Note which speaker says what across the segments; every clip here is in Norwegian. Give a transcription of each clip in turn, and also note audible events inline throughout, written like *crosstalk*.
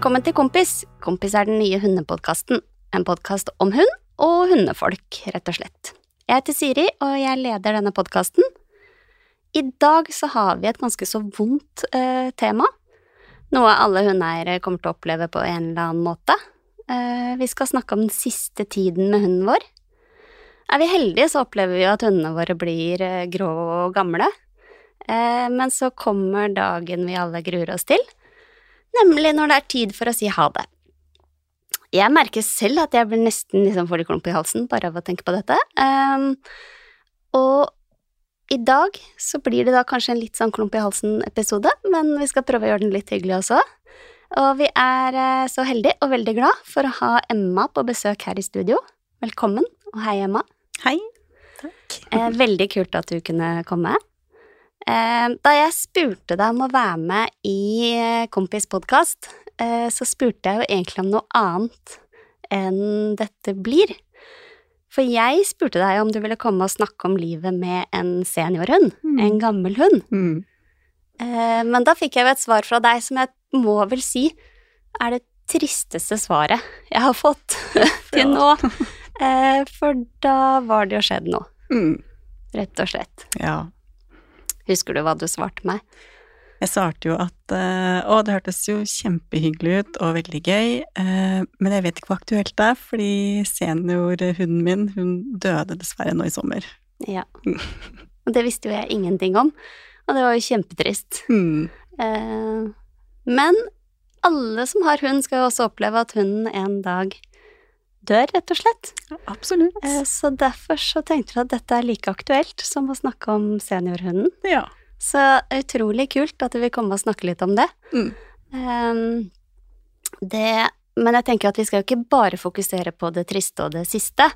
Speaker 1: Velkommen til Kompis. Kompis er den nye hundepodkasten. En podkast om hund og hundefolk, rett og slett. Jeg heter Siri, og jeg leder denne podkasten. I dag så har vi et ganske så vondt eh, tema. Noe alle hundeeiere kommer til å oppleve på en eller annen måte. Eh, vi skal snakke om den siste tiden med hunden vår. Er vi heldige, så opplever vi jo at hundene våre blir eh, grå og gamle. Eh, men så kommer dagen vi alle gruer oss til, nemlig når det er tid for å si ha det. Jeg merker selv at jeg blir nesten liksom får litt klump i halsen bare av å tenke på dette. Um, og i dag så blir det da kanskje en litt sånn klump i halsen-episode, men vi skal prøve å gjøre den litt hyggelig også. Og vi er eh, så heldige og veldig glad for å ha Emma på besøk her i studio. Velkommen, og hei, Emma.
Speaker 2: Hei. Takk.
Speaker 1: Eh, veldig kult at du kunne komme. Eh, da jeg spurte deg om å være med i eh, Kompis podkast, eh, så spurte jeg jo egentlig om noe annet enn dette blir. For jeg spurte deg om du ville komme og snakke om livet med en seniorhund,
Speaker 2: Mm.
Speaker 1: en gammel hund.
Speaker 2: Mm.
Speaker 1: Men da fikk jeg jo et svar fra deg som jeg må vel si er det tristeste svaret jeg har fått *laughs* til nå. For da var det jo skjedd noe,
Speaker 2: Mm.
Speaker 1: rett og slett.
Speaker 2: Ja.
Speaker 1: Husker du hva du svarte meg?
Speaker 2: Jeg svarte jo at eh, Å, det hørtes jo kjempehyggelig ut og veldig gøy, eh, men jeg vet ikke hvor aktuelt det er, fordi seniorhunden min, hun døde dessverre nå i sommer.
Speaker 1: Ja. Og det visste jo jeg ingenting om, og det var jo kjempetrist.
Speaker 2: Mm.
Speaker 1: Men alle som har hund, skal jo også oppleve at hunden en dag dør, rett og slett.
Speaker 2: Absolutt.
Speaker 1: Eh, Så derfor så tenkte vi at dette er like aktuelt som å snakke om seniorhunden.
Speaker 2: Ja.
Speaker 1: Så utrolig kult at du vil komme og snakke litt om det.
Speaker 2: Mm.
Speaker 1: Ehm, det men jeg tenker at vi skal jo ikke bare fokusere på det triste og det siste.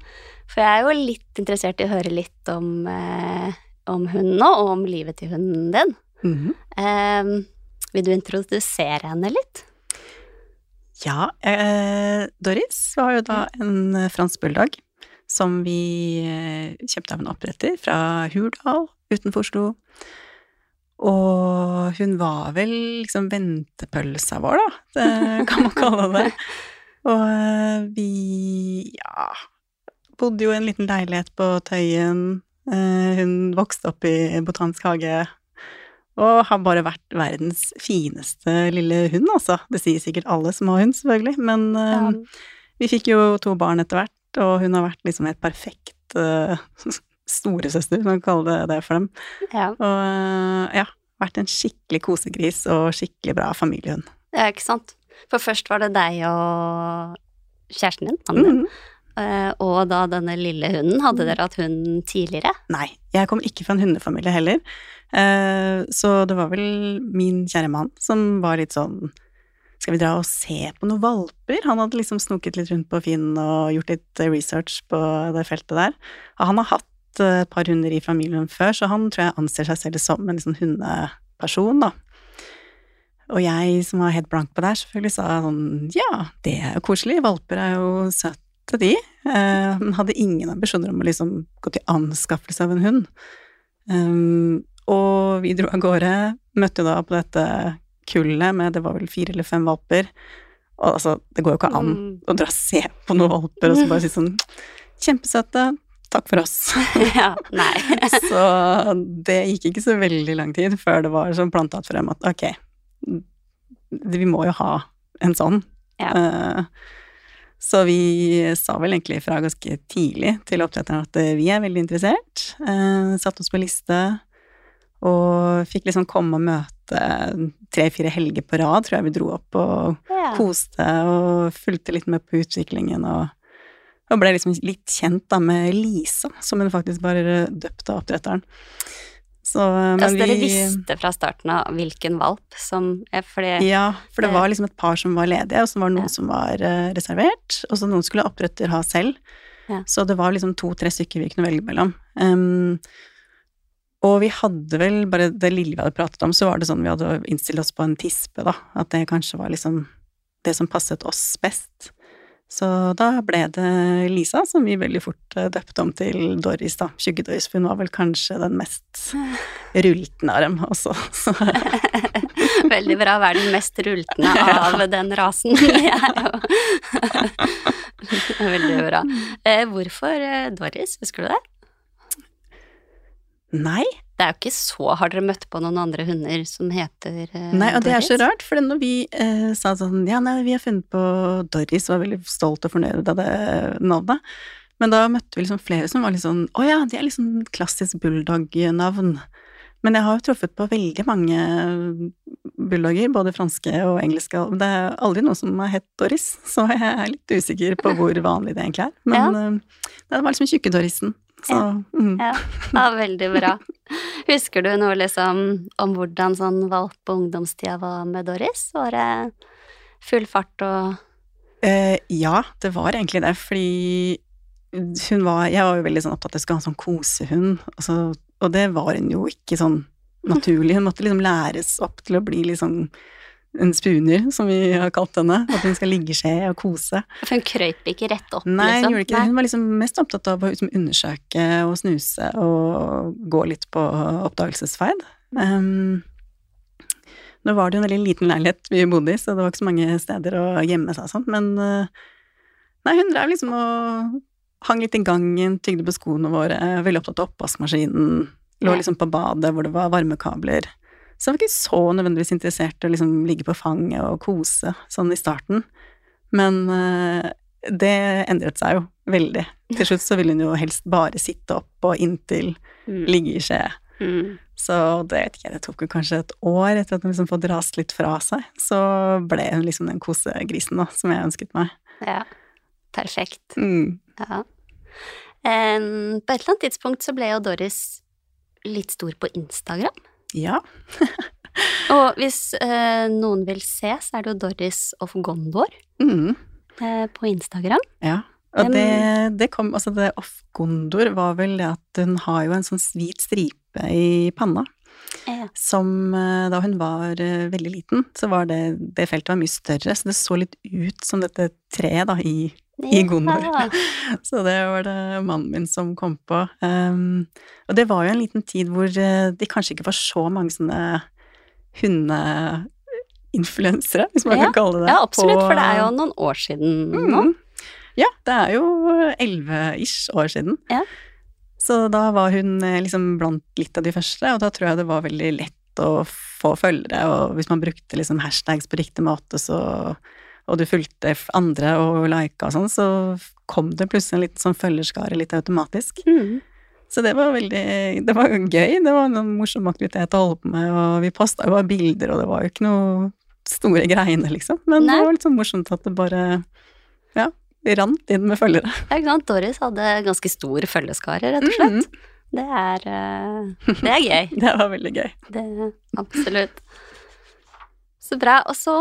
Speaker 1: For jeg er jo litt interessert i å høre litt om, eh, om hunden nå, og om livet til hunden din. Ehm, vil du introdusere henne litt?
Speaker 2: Ja, eh, Doris var jo da en eh, fransk bulldog som vi eh, kjøpte av en oppretter fra Hurdal utenfor Oslo. Og hun var vel liksom ventepølsa vår, da, det *laughs* kan man kalle det. Og eh, vi, ja, bodde jo i en liten leilighet på Tøyen. Eh, Hun vokste opp i Botanisk hage. Og har bare vært verdens fineste lille hund, altså. Det sier sikkert alle som har hund, selvfølgelig, men ja. vi fikk jo to barn etter hvert, og hun har vært liksom et perfekt uh, *laughs* storesøster, man kan kalle det det for dem.
Speaker 1: ja.
Speaker 2: Og eh, ja, vært en skikkelig kosegris og skikkelig bra familiehund.
Speaker 1: ja, ikke sant? For først var det deg og kjæresten din, mannen din,
Speaker 2: Mhm.
Speaker 1: eh, og da denne lille hunden. Hadde
Speaker 2: Mm.
Speaker 1: dere hatt hund tidligere?
Speaker 2: Nei, jeg kom ikke fra en hundefamilie heller, Eh, så det var vel min kjære mann som var litt sånn skal vi dra og se på noen valper? Han hadde liksom snoket litt rundt på Finn og gjort litt eh, research på det feltet der. Han har hatt eh, et par hunder i familien før, så han tror jeg anser seg selv som en liksom hundeperson, da. Og jeg som var helt blank på det her, selvfølgelig sa sånn ja, det er jo koselig, valper er jo søte de. Eh, hadde ingen ambisjoner om å liksom gå til anskaffelse av en hund. Um, og vi dro av gårde, møtte jo da på dette kullet med det var vel fire eller fem valper. Og altså, det går jo ikke an
Speaker 1: Mm.
Speaker 2: å dra og se på noen valper og så bare si sånn Kjempesøte, takk for oss. *laughs*
Speaker 1: ja, nei. *laughs*
Speaker 2: så det gikk ikke så veldig lang tid før det var sånn plantatt frem at ok, vi må jo ha en sånn.
Speaker 1: Ja.
Speaker 2: Eh, så vi sa vel egentlig fra ganske tidlig til oppdretteren at eh, vi er veldig interessert. Eh, Satte oss på liste og fikk liksom komme og møte tre-fire helger på rad, tror jeg vi dro opp og
Speaker 1: Ja.
Speaker 2: koste og fulgte litt med på utviklingen og, og ble liksom litt kjent da med Lisa, som hun faktisk bare døpte av oppdretteren. Så, men
Speaker 1: Altså, dere
Speaker 2: vi-
Speaker 1: visste fra starten av hvilken valp som er Fordi
Speaker 2: Ja, for det
Speaker 1: Eh.
Speaker 2: var liksom et par som var ledige, og så var noen
Speaker 1: Ja.
Speaker 2: som var uh, reservert, og så noen skulle oppretter ha selv.
Speaker 1: Ja.
Speaker 2: Så det var liksom to-tre stykker vi kunne velge mellom. Um, og vi hadde vel, bare det lille vi hadde pratet om, så var det sånn vi hadde innstilt oss på en tispe, da. At det kanskje var liksom det som passet oss best. Så da ble det Lisa, som vi veldig fort eh, døpte om til Doris, da. Tjugge-Doris, for hun var vel kanskje den mest *laughs* rultende av dem også. *laughs*
Speaker 1: Veldig bra å være den mest rultende *laughs* av den rasen. Veldig bra. Eh, hvorfor eh, Doris, husker du det?
Speaker 2: nei.
Speaker 1: Det er jo ikke så Har dere møtt på noen andre hunder som heter eh,
Speaker 2: Nei, og det er så rart, for når vi eh, sa sånn Ja, nei, vi har funnet på Doris, var veldig stolt og fornøyd av det navnet. Men da møtte vi liksom flere som var litt sånn Å ja, det er liksom klassisk bulldog-navn. Men jeg har jo truffet på veldig mange bulldogger, både franske og engelske, det er aldri noen som har hett Doris, så jeg er litt usikker på hvor *laughs* vanlig det egentlig er. Men ja. det var liksom tjukke-Dorisen. Så mm.
Speaker 1: Ja, ja, veldig bra. Husker du noe liksom om hvordan sånn valp- på ungdomstida var med Doris? Var det full fart og
Speaker 2: Eh, ja, det var egentlig det, fordi hun var Jeg var jo veldig sånn opptatt av at jeg skulle ha en sånn kosehund, altså, og det var hun jo ikke sånn naturlig. Hun måtte liksom læres opp til å bli litt liksom en spuner, som vi har kalt henne. At hun skal ligge seg skje og kose.
Speaker 1: For hun krøyp ikke rett opp,
Speaker 2: Nei, hun
Speaker 1: liksom?
Speaker 2: gjorde ikke det. Hun var liksom mest opptatt av å liksom undersøke og snuse og gå litt på oppdagelsesferd. Um, nå var det jo en veldig liten leilighet vi bodde i, så det var ikke så mange steder å gjemme seg og sånt, men uh, Nei, hun drev liksom og hang litt i gangen, tygde på skoene våre, veldig opptatt av oppvaskmaskinen, lå liksom på badet hvor det var varmekabler. Så jeg var ikke så nødvendigvis interessert i å liksom ligge på fanget og kose sånn i starten. Men eh, det endret seg jo veldig. Til slutt så ville hun jo helst bare sitte opp og inntil
Speaker 1: Mm.
Speaker 2: ligge i skje.
Speaker 1: Mm.
Speaker 2: Så det vet ikke jeg, det tok jo kanskje et år etter at hun liksom fått rast litt fra seg. Så ble hun liksom den kosegrisen da, som jeg ønsket meg.
Speaker 1: Ja. Perfekt.
Speaker 2: Mm.
Speaker 1: Ja. Um, på et eller annet tidspunkt så ble jo Doris litt stor på Instagram.
Speaker 2: Ja. *laughs*
Speaker 1: Og hvis eh, noen vil se, så er det jo Doris of Gondor
Speaker 2: Mm.
Speaker 1: eh, på Instagram.
Speaker 2: Ja. Og det, det kom Altså, det off-gondor var vel det at hun har jo en sånn hvit stripe i panna.
Speaker 1: Ja.
Speaker 2: Som eh, da hun var eh, veldig liten, så var det Det feltet var mye større, så det så litt ut som dette treet, da, i, i Gondor.
Speaker 1: nord. *laughs*
Speaker 2: Så det var det mannen min som kom på. Um, og det var jo en liten tid hvor de kanskje ikke var så mange sånne hundeinfluensere, hvis man
Speaker 1: Ja,
Speaker 2: kan kalle det det.
Speaker 1: ja, absolutt,
Speaker 2: på-
Speaker 1: for det er jo noen år siden nå.
Speaker 2: Mm. Ja, det er jo elleve-ish år siden.
Speaker 1: Ja.
Speaker 2: Så da var hun eh, liksom blant litt av de første, og da tror jeg det var veldig lett å få følgere, og hvis man brukte liksom hashtags på riktig måte, så og du fulgte andre og lika og sånn, så kom det plutselig en liten sånn følgerskare litt automatisk.
Speaker 1: Mm.
Speaker 2: Så det var veldig Det var gøy, det var en morsom aktivitet å holde på med, og vi posta jo bare bilder, og det var jo ikke noe store *laughs* greiene, liksom. Men
Speaker 1: Nei.
Speaker 2: det var litt sånn morsomt at det bare Ja, vi rant inn med følgere.
Speaker 1: Ja, ikke sant. Doris hadde ganske stor følgeskare, rett og slett. Det er eh, Det er gøy. *laughs*
Speaker 2: Det var veldig gøy.
Speaker 1: Det Absolutt. Så bra. Og så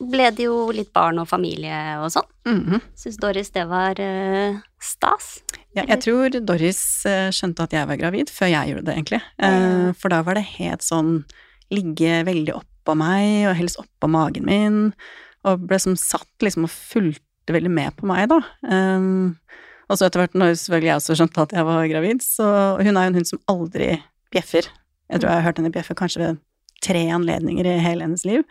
Speaker 1: ble det jo litt barn og familie og sånn.
Speaker 2: Mhm.
Speaker 1: Syns Doris det var uh, stas?
Speaker 2: Ja, jeg tror Doris eh, skjønte at jeg var gravid før jeg gjorde det, egentlig. Eh, For da var det helt sånn ligge veldig oppå meg, og helst oppå magen min, og ble som satt liksom og fulgte veldig med på meg, da. Um, og så etter hvert, når selvfølgelig jeg også skjønte at jeg var gravid, så Hun er jo en hund som aldri bjeffer. Jeg tror jeg har hørt henne bjeffe kanskje ved tre anledninger i hele hennes liv.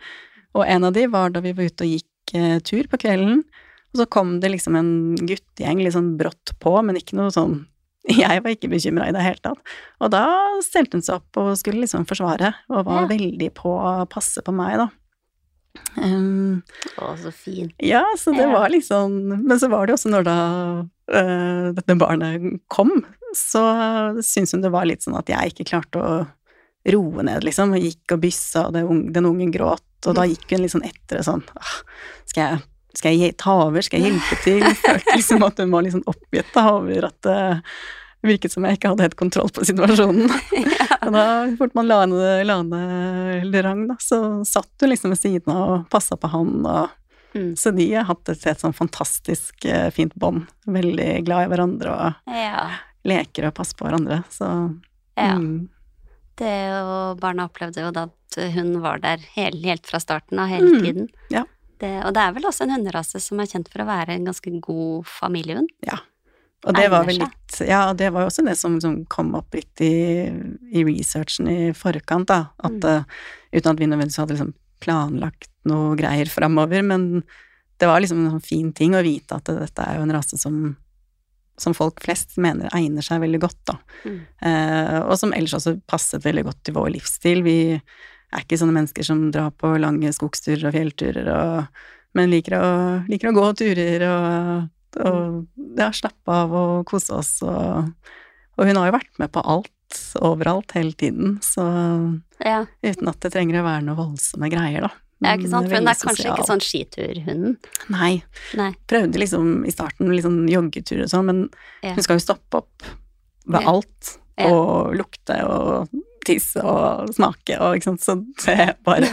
Speaker 2: Og en av de var da vi var ute og gikk eh, tur på kvelden, og så kom det liksom en guttegjeng litt sånn brått på, men ikke noe sånn *laughs* Jeg var ikke bekymra i det hele tatt. Og da stelte hun seg opp og skulle liksom forsvare, og var
Speaker 1: Ja.
Speaker 2: veldig på å passe på meg, da. Um,
Speaker 1: Å, så fin.
Speaker 2: ja, så det
Speaker 1: Ja.
Speaker 2: var liksom Men så var det også når da uh, dette barnet kom, så syntes hun det var litt sånn at jeg ikke klarte å roe ned, liksom. Og gikk og byssa, og det ung, den ungen gråt, og da gikk hun sånn etter det sånn Skal jeg, skal jeg ta over? Skal jeg hjelpe til? *laughs* Følte liksom at hun var sånn oppgitt over at det virket som jeg ikke hadde helt kontroll på situasjonen. *laughs* Og da, fort man la ned Lerang, da, så satt hun liksom ved siden av og passa på han, og
Speaker 1: Mm.
Speaker 2: så de har hatt et, helt sånn fantastisk eh, fint bånd. Veldig glad i hverandre og
Speaker 1: Ja.
Speaker 2: leker og passer på hverandre, så
Speaker 1: ja.
Speaker 2: mm,
Speaker 1: Det og barna opplevde jo da at hun var der helt, helt fra starten av, hele
Speaker 2: Mm.
Speaker 1: tiden.
Speaker 2: Ja.
Speaker 1: Det, og det er vel også en hunderase som er kjent for å være en ganske god familiehund.
Speaker 2: Og det var vel litt Ja, og det var jo også det som, som kom opp litt i, i researchen i forkant, da. At
Speaker 1: Mm.
Speaker 2: eh, uten at vi nødvendigvis hadde liksom planlagt noe greier framover, men det var liksom en sånn fin ting å vite at dette er jo en rase som som folk flest mener egner seg veldig godt, da.
Speaker 1: Mm.
Speaker 2: Eh, og som ellers også passet veldig godt til vår livsstil. Vi er ikke sånne mennesker som drar på lange skogsturer og fjellturer, og, men liker å, liker å gå turer og, og ja, slappe av og kose oss. Og, og hun har jo vært med på alt, overalt, hele tiden, så
Speaker 1: Ja,
Speaker 2: uten at det trenger å være noe voldsomme greier, da.
Speaker 1: Ja, ikke sant? For hun er kanskje ikke sånn skiturhunden.
Speaker 2: Nei.
Speaker 1: Nei.
Speaker 2: Prøvde liksom i starten litt sånn joggetur og sånn, men
Speaker 1: Ja.
Speaker 2: hun skal jo stoppe opp ved
Speaker 1: Ja.
Speaker 2: alt. Og lukte og tisse og smake og ikke sant, så det bare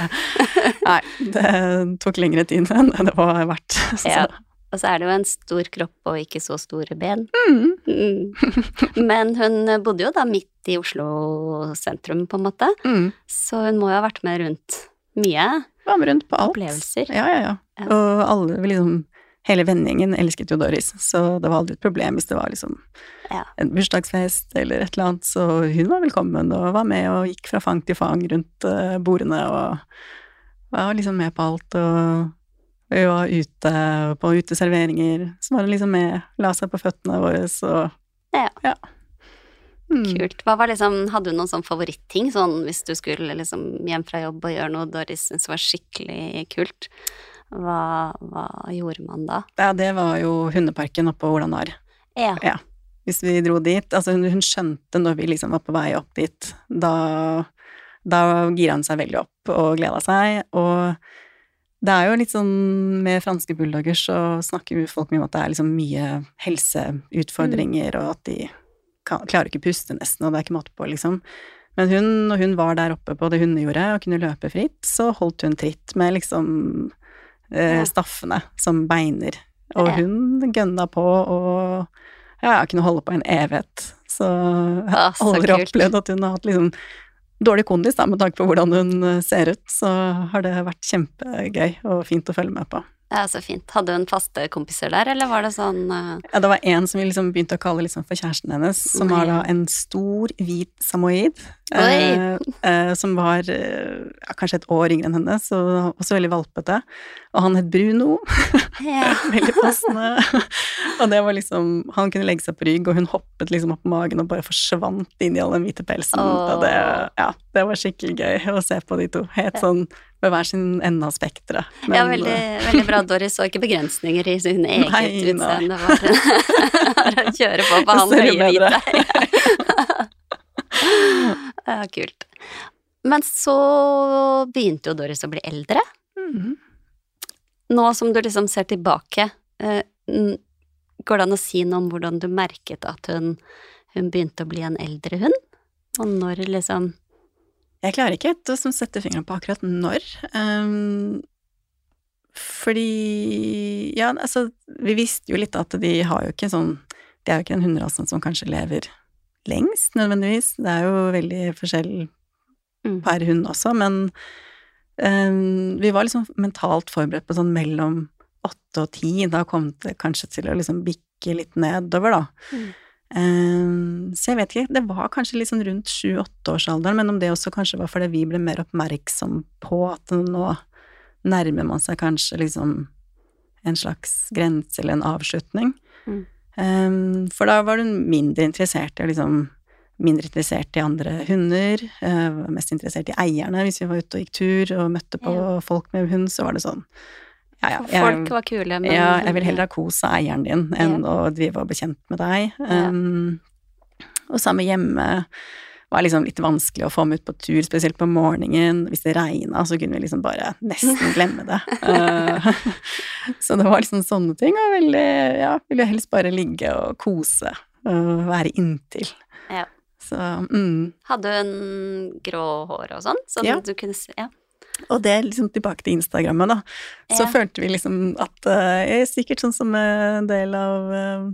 Speaker 2: *laughs* Nei, det tok lengre tid enn det var verdt. Så, *laughs*
Speaker 1: Ja. Og så er det jo en stor kropp og ikke så store ben.
Speaker 2: mm,
Speaker 1: Mm. Men hun bodde jo da midt i Oslo sentrum, på en måte,
Speaker 2: mm.
Speaker 1: så hun må jo ha vært med rundt mye
Speaker 2: Var med rundt på alt.
Speaker 1: opplevelser.
Speaker 2: Ja, ja, ja.
Speaker 1: Ja.
Speaker 2: Og alle, liksom Hele vennegjengen elsket jo Doris, så det var aldri et problem hvis det var liksom
Speaker 1: Ja.
Speaker 2: en bursdagsfest eller et eller annet, så hun var velkommen og var med og gikk fra fang til fang rundt eh, bordene og var liksom med på alt og vi var ute på uteserveringer, så var hun liksom med, la seg på føttene våre og
Speaker 1: Ja.
Speaker 2: Mm.
Speaker 1: Kult. Hva var liksom, hadde du noen sånn favoritting, sånn hvis du skulle liksom hjem fra jobb og gjøre noe Doris syntes var skikkelig kult? Hva, hva gjorde man da?
Speaker 2: Ja, det var jo hundeparken oppe på Olanar.
Speaker 1: Ja.
Speaker 2: hvis vi dro dit. Altså hun, hun skjønte når vi liksom var på vei opp dit, da, da gira hun seg veldig opp og gleda seg. Og det er jo litt sånn med franske bulldogger så snakker folk mye om at det er liksom mye helseutfordringer, og at de klarer ikke puste nesten, og det er ikke måte på, liksom. Men hun, når hun var der oppe på det hundejordet og kunne løpe fritt, så holdt hun tritt med liksom eh, staffene som beiner. Og hun gønna på og ja, kunne holde på en evighet. Så jeg har
Speaker 1: Ah,
Speaker 2: aldri
Speaker 1: kult.
Speaker 2: opplevd at hun har hatt liksom dårlig kondis, da, med tanke på hvordan hun eh, ser ut. Så har det vært kjempegøy og fint å følge med på.
Speaker 1: Ja, så fint. Hadde hun faste kompiser der, eller var det sånn uh...
Speaker 2: Ja, det var en som vi liksom begynte å kalle liksom for kjæresten hennes, som var da en stor, hvit samoyed. Uh, uh, som var eh, ja, kanskje et år yngre enn henne, så også veldig valpete. Og han het Bruno.
Speaker 1: ja. *laughs*
Speaker 2: veldig passende. og det var liksom Han kunne legge seg på rygg, og hun hoppet liksom opp på magen og bare forsvant inn i all den hvite pelsen.
Speaker 1: Oh.
Speaker 2: Og det, ja, det var skikkelig gøy å se på de to. Helt sånn ved hver sin ende av spekteret.
Speaker 1: Ja, veldig, veldig bra. Doris så ikke begrensninger i sin eget
Speaker 2: Nei,
Speaker 1: utseende. Var *laughs* å kjøre på på han høye hvite. *laughs* ja, kult. Men så begynte jo Doris å bli eldre.
Speaker 2: Mm.
Speaker 1: Nå som du liksom ser tilbake, eh, går det an å si noe om hvordan du merket at hun, hun begynte å bli en eldre hund? Og når liksom
Speaker 2: Jeg klarer ikke helt å sette fingeren på akkurat når. Um, fordi Ja, altså, vi visste jo litt at de har jo ikke sånn De er jo ikke den hunderasen som kanskje lever lengst, nødvendigvis. Det er jo veldig forskjell
Speaker 1: Mm.
Speaker 2: per hund også, men um, vi var liksom mentalt forberedt på sånn mellom åtte og ti. Da kom det kanskje til å liksom bikke litt nedover, da.
Speaker 1: Mm.
Speaker 2: Ehm, så jeg vet ikke, det var kanskje litt sånn rundt sju-åtteårsalderen, men om det også kanskje var fordi vi ble mer oppmerksom på at nå nærmer man seg kanskje liksom en slags grense eller en avslutning.
Speaker 1: Mm.
Speaker 2: Ehm, for da var hun mindre interessert i liksom Mindre interessert i andre hunder, eh, var mest interessert i eierne. Hvis vi var ute og gikk tur og møtte på folk med hund, så var det sånn ja, ja, jeg-
Speaker 1: Folk var kule, men
Speaker 2: ja, jeg vil heller ha kos av eieren din enn å drive og bli kjent med deg. Um, og samme hjemme var liksom litt vanskelig å få med ut på tur, spesielt på morgenen. Hvis det regna, så kunne vi liksom bare nesten glemme det. *laughs* Uh, så det var liksom sånne ting, og veldig Ja, ville helst bare ligge og kose og være inntil.
Speaker 1: Ja.
Speaker 2: Så mm.
Speaker 1: Hadde hun grå hår og sånn? Sånn
Speaker 2: Ja.
Speaker 1: du kunne se Ja.
Speaker 2: Og det liksom tilbake til Instagrammet, da. Så
Speaker 1: Ja.
Speaker 2: følte vi liksom at uh, er sikkert sånn som en del av uh,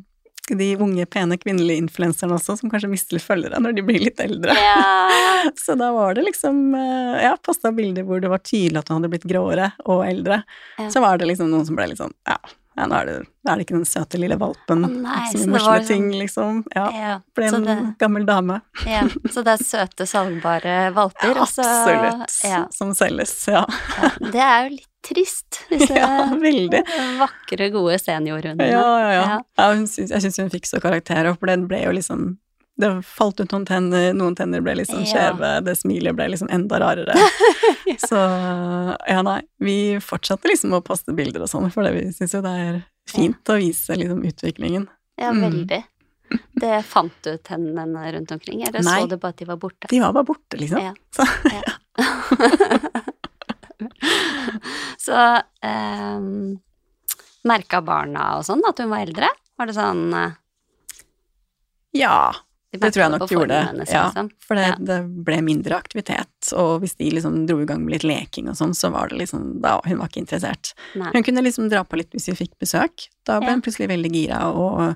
Speaker 2: de unge, pene kvinnelige influenserne også, som kanskje mister følgere når de blir litt eldre.
Speaker 1: Ja. *laughs*
Speaker 2: Så da var det liksom eh, Ja, posta bilder hvor det var tydelig at hun hadde blitt gråere og eldre.
Speaker 1: Ja.
Speaker 2: Så var det liksom noen som ble litt sånn Ja, ja nå er det, er det ikke den søte lille valpen
Speaker 1: nei,
Speaker 2: som
Speaker 1: så
Speaker 2: gjør morsomme ting, liksom. Ja.
Speaker 1: Ja,
Speaker 2: Ble
Speaker 1: så
Speaker 2: en
Speaker 1: det,
Speaker 2: gammel dame.
Speaker 1: ja, så det er søte, salgbare valper. og så-
Speaker 2: Absolutt.
Speaker 1: Ja,
Speaker 2: Som selges, ja.
Speaker 1: ja. Det er jo litt trist, disse *laughs*
Speaker 2: Ja, veldig.
Speaker 1: vakre, gode seniorhundene.
Speaker 2: Ja, ja, ja.
Speaker 1: Ja.
Speaker 2: ja syns, jeg syns hun fikk så karakter, for det ble jo liksom Det falt ut noen tenner, noen tenner ble litt
Speaker 1: sånn
Speaker 2: skjeve, det smilet ble liksom enda rarere. *laughs* Så ja, nei, vi fortsatte liksom å poste bilder og sånn, for det vi syns jo det er fint å vise liksom utviklingen.
Speaker 1: Ja,
Speaker 2: Mm.
Speaker 1: veldig. Det fant du tennene rundt omkring, eller
Speaker 2: Nei.
Speaker 1: så du bare at de var borte?
Speaker 2: De var bare borte, liksom.
Speaker 1: Ja. *laughs*
Speaker 2: Så, *laughs*
Speaker 1: Så eh, merka barna og sånn at hun var eldre? Var det sånn eh,
Speaker 2: ja, det tror jeg nok gjorde.
Speaker 1: hennes,
Speaker 2: Ja,
Speaker 1: liksom?
Speaker 2: for det,
Speaker 1: Ja.
Speaker 2: det ble mindre aktivitet, og hvis de liksom dro i gang med litt leking og sånn, så var det liksom da, Hun var ikke interessert.
Speaker 1: Nei.
Speaker 2: Hun kunne liksom dra på litt hvis vi fikk besøk. Da ble
Speaker 1: Ja.
Speaker 2: hun plutselig veldig gira, og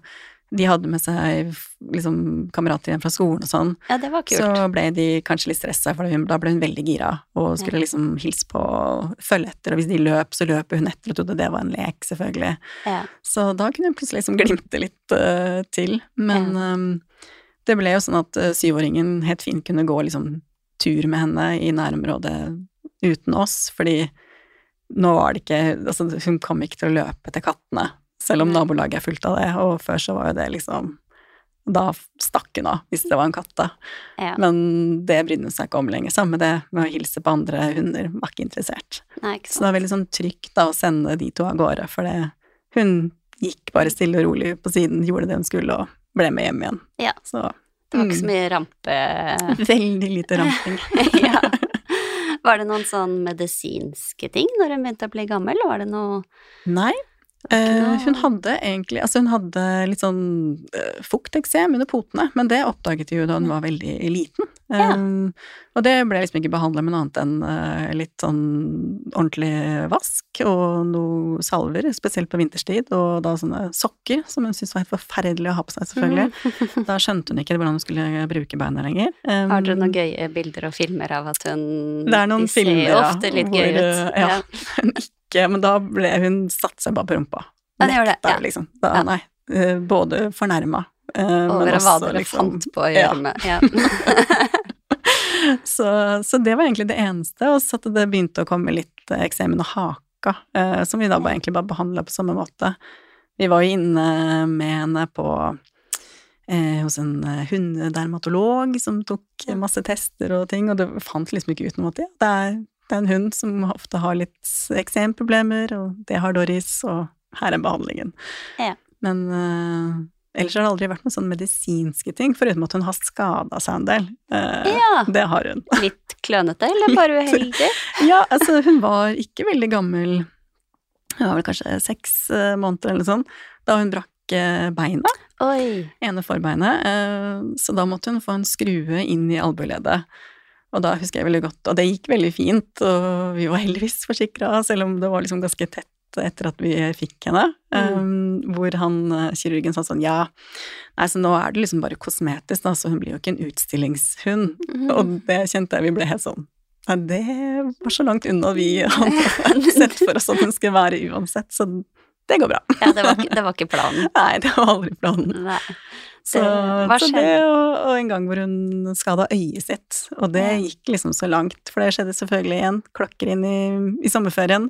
Speaker 2: de hadde med seg liksom kamerater igjen fra skolen og sånn.
Speaker 1: Ja, det var kult.
Speaker 2: Så ble de kanskje litt stressa, for da ble hun veldig gira og skulle liksom hilse på og følge etter, og hvis de løp, så løper hun etter og trodde det var en lek, selvfølgelig.
Speaker 1: Ja.
Speaker 2: Så da kunne hun plutselig liksom glimte litt uh, til. Men ehm, det ble jo sånn at eh, syvåringen helt fint kunne gå liksom tur med henne i nærområdet uten oss, fordi nå var det ikke Altså, hun kom ikke til å løpe til kattene, selv om nabolaget er fullt av det, og før så var jo det liksom Da stakk hun av, hvis det var en katt, da.
Speaker 1: ja.
Speaker 2: Men det brydde hun seg ikke om lenger. Samme det med å hilse på andre hunder, var ikke interessert.
Speaker 1: Nei, ikke
Speaker 2: Så det var veldig sånn trygt da å sende de to av gårde, for det, hun gikk bare stille og rolig på siden, gjorde det hun skulle og ble med hjem igjen.
Speaker 1: Ja.
Speaker 2: Så
Speaker 1: Det var ikke så
Speaker 2: mm,
Speaker 1: mye rampe... *laughs*
Speaker 2: veldig lite ramping. *laughs*
Speaker 1: ja. Var det noen sånn medisinske ting når hun begynte å bli gammel? Var det noe
Speaker 2: Nei. Eh, hun hadde egentlig Altså, hun hadde litt sånn eh, fukteksem under potene, men det oppdaget vi jo da hun var veldig liten.
Speaker 1: Ja.
Speaker 2: Eh, og det ble liksom ikke behandla med noe annet enn eh, litt sånn ordentlig vask og noe salver, spesielt på vinterstid, og da sånne sokker som hun syntes var helt forferdelig å ha på seg, selvfølgelig. Da skjønte hun ikke hvordan hun skulle bruke beina lenger. Um,
Speaker 1: Har dere noen gøye bilder og filmer av at hun
Speaker 2: Det er noen
Speaker 1: De
Speaker 2: filmer, ja,
Speaker 1: ofte litt
Speaker 2: hvor,
Speaker 1: gøy ut.
Speaker 2: Ja. ja. *laughs* ikke, men da ble hun satt seg bare på rumpa.
Speaker 1: Det gjør det, ja.
Speaker 2: liksom. Da,
Speaker 1: Ja.
Speaker 2: Nei. eh, Både fornærma, eh, men
Speaker 1: Over hva dere
Speaker 2: liksom
Speaker 1: fant på å gjøre med ja. *laughs*
Speaker 2: så, så det var egentlig det eneste, og så at det begynte å komme litt eksemen eksem under haka, eh, som vi da bare, egentlig bare behandla på samme måte. Vi var jo inne med henne på eh, hos en eh, hundedermatolog som tok masse tester og ting, og det fant liksom ikke ut noe at ja, det er, det er en hund som ofte har litt eksemproblemer, og det har Doris, og her er behandlingen.
Speaker 1: Ja.
Speaker 2: Men uh, ellers har det aldri vært noen sånne medisinske ting, foruten at hun har skada seg en del. Uh,
Speaker 1: ja.
Speaker 2: Det har hun. *laughs*
Speaker 1: Litt klønete, eller bare *laughs* uheldig?
Speaker 2: Ja, altså hun var ikke veldig gammel, hun var vel kanskje seks uh, måneder eller sånt, da hun brakk beina,
Speaker 1: Oi.
Speaker 2: ene forbeinet, så da måtte hun få en skrue inn i albueleddet. Og da husker jeg veldig godt, og det gikk veldig fint, og vi var heldigvis forsikra, selv om det var liksom ganske tett etter at vi fikk henne, eh, hvor han, eh, kirurgen sa sånn, ja, nei, så nå er det liksom bare kosmetisk da, så hun blir jo ikke en utstillingshund,
Speaker 1: Mm.
Speaker 2: og det kjente jeg vi ble helt sånn Nei, det var så langt unna vi *laughs* hadde sett for oss at hun skulle være uansett, så det går bra.
Speaker 1: Ja, det var, det var ikke planen. *laughs*
Speaker 2: Nei, det var aldri planen.
Speaker 1: Nei.
Speaker 2: Så, så det, og, og en gang hvor hun skada øyet sitt, og det gikk liksom så langt, for det skjedde selvfølgelig igjen, klokker inn i, i sommerferien,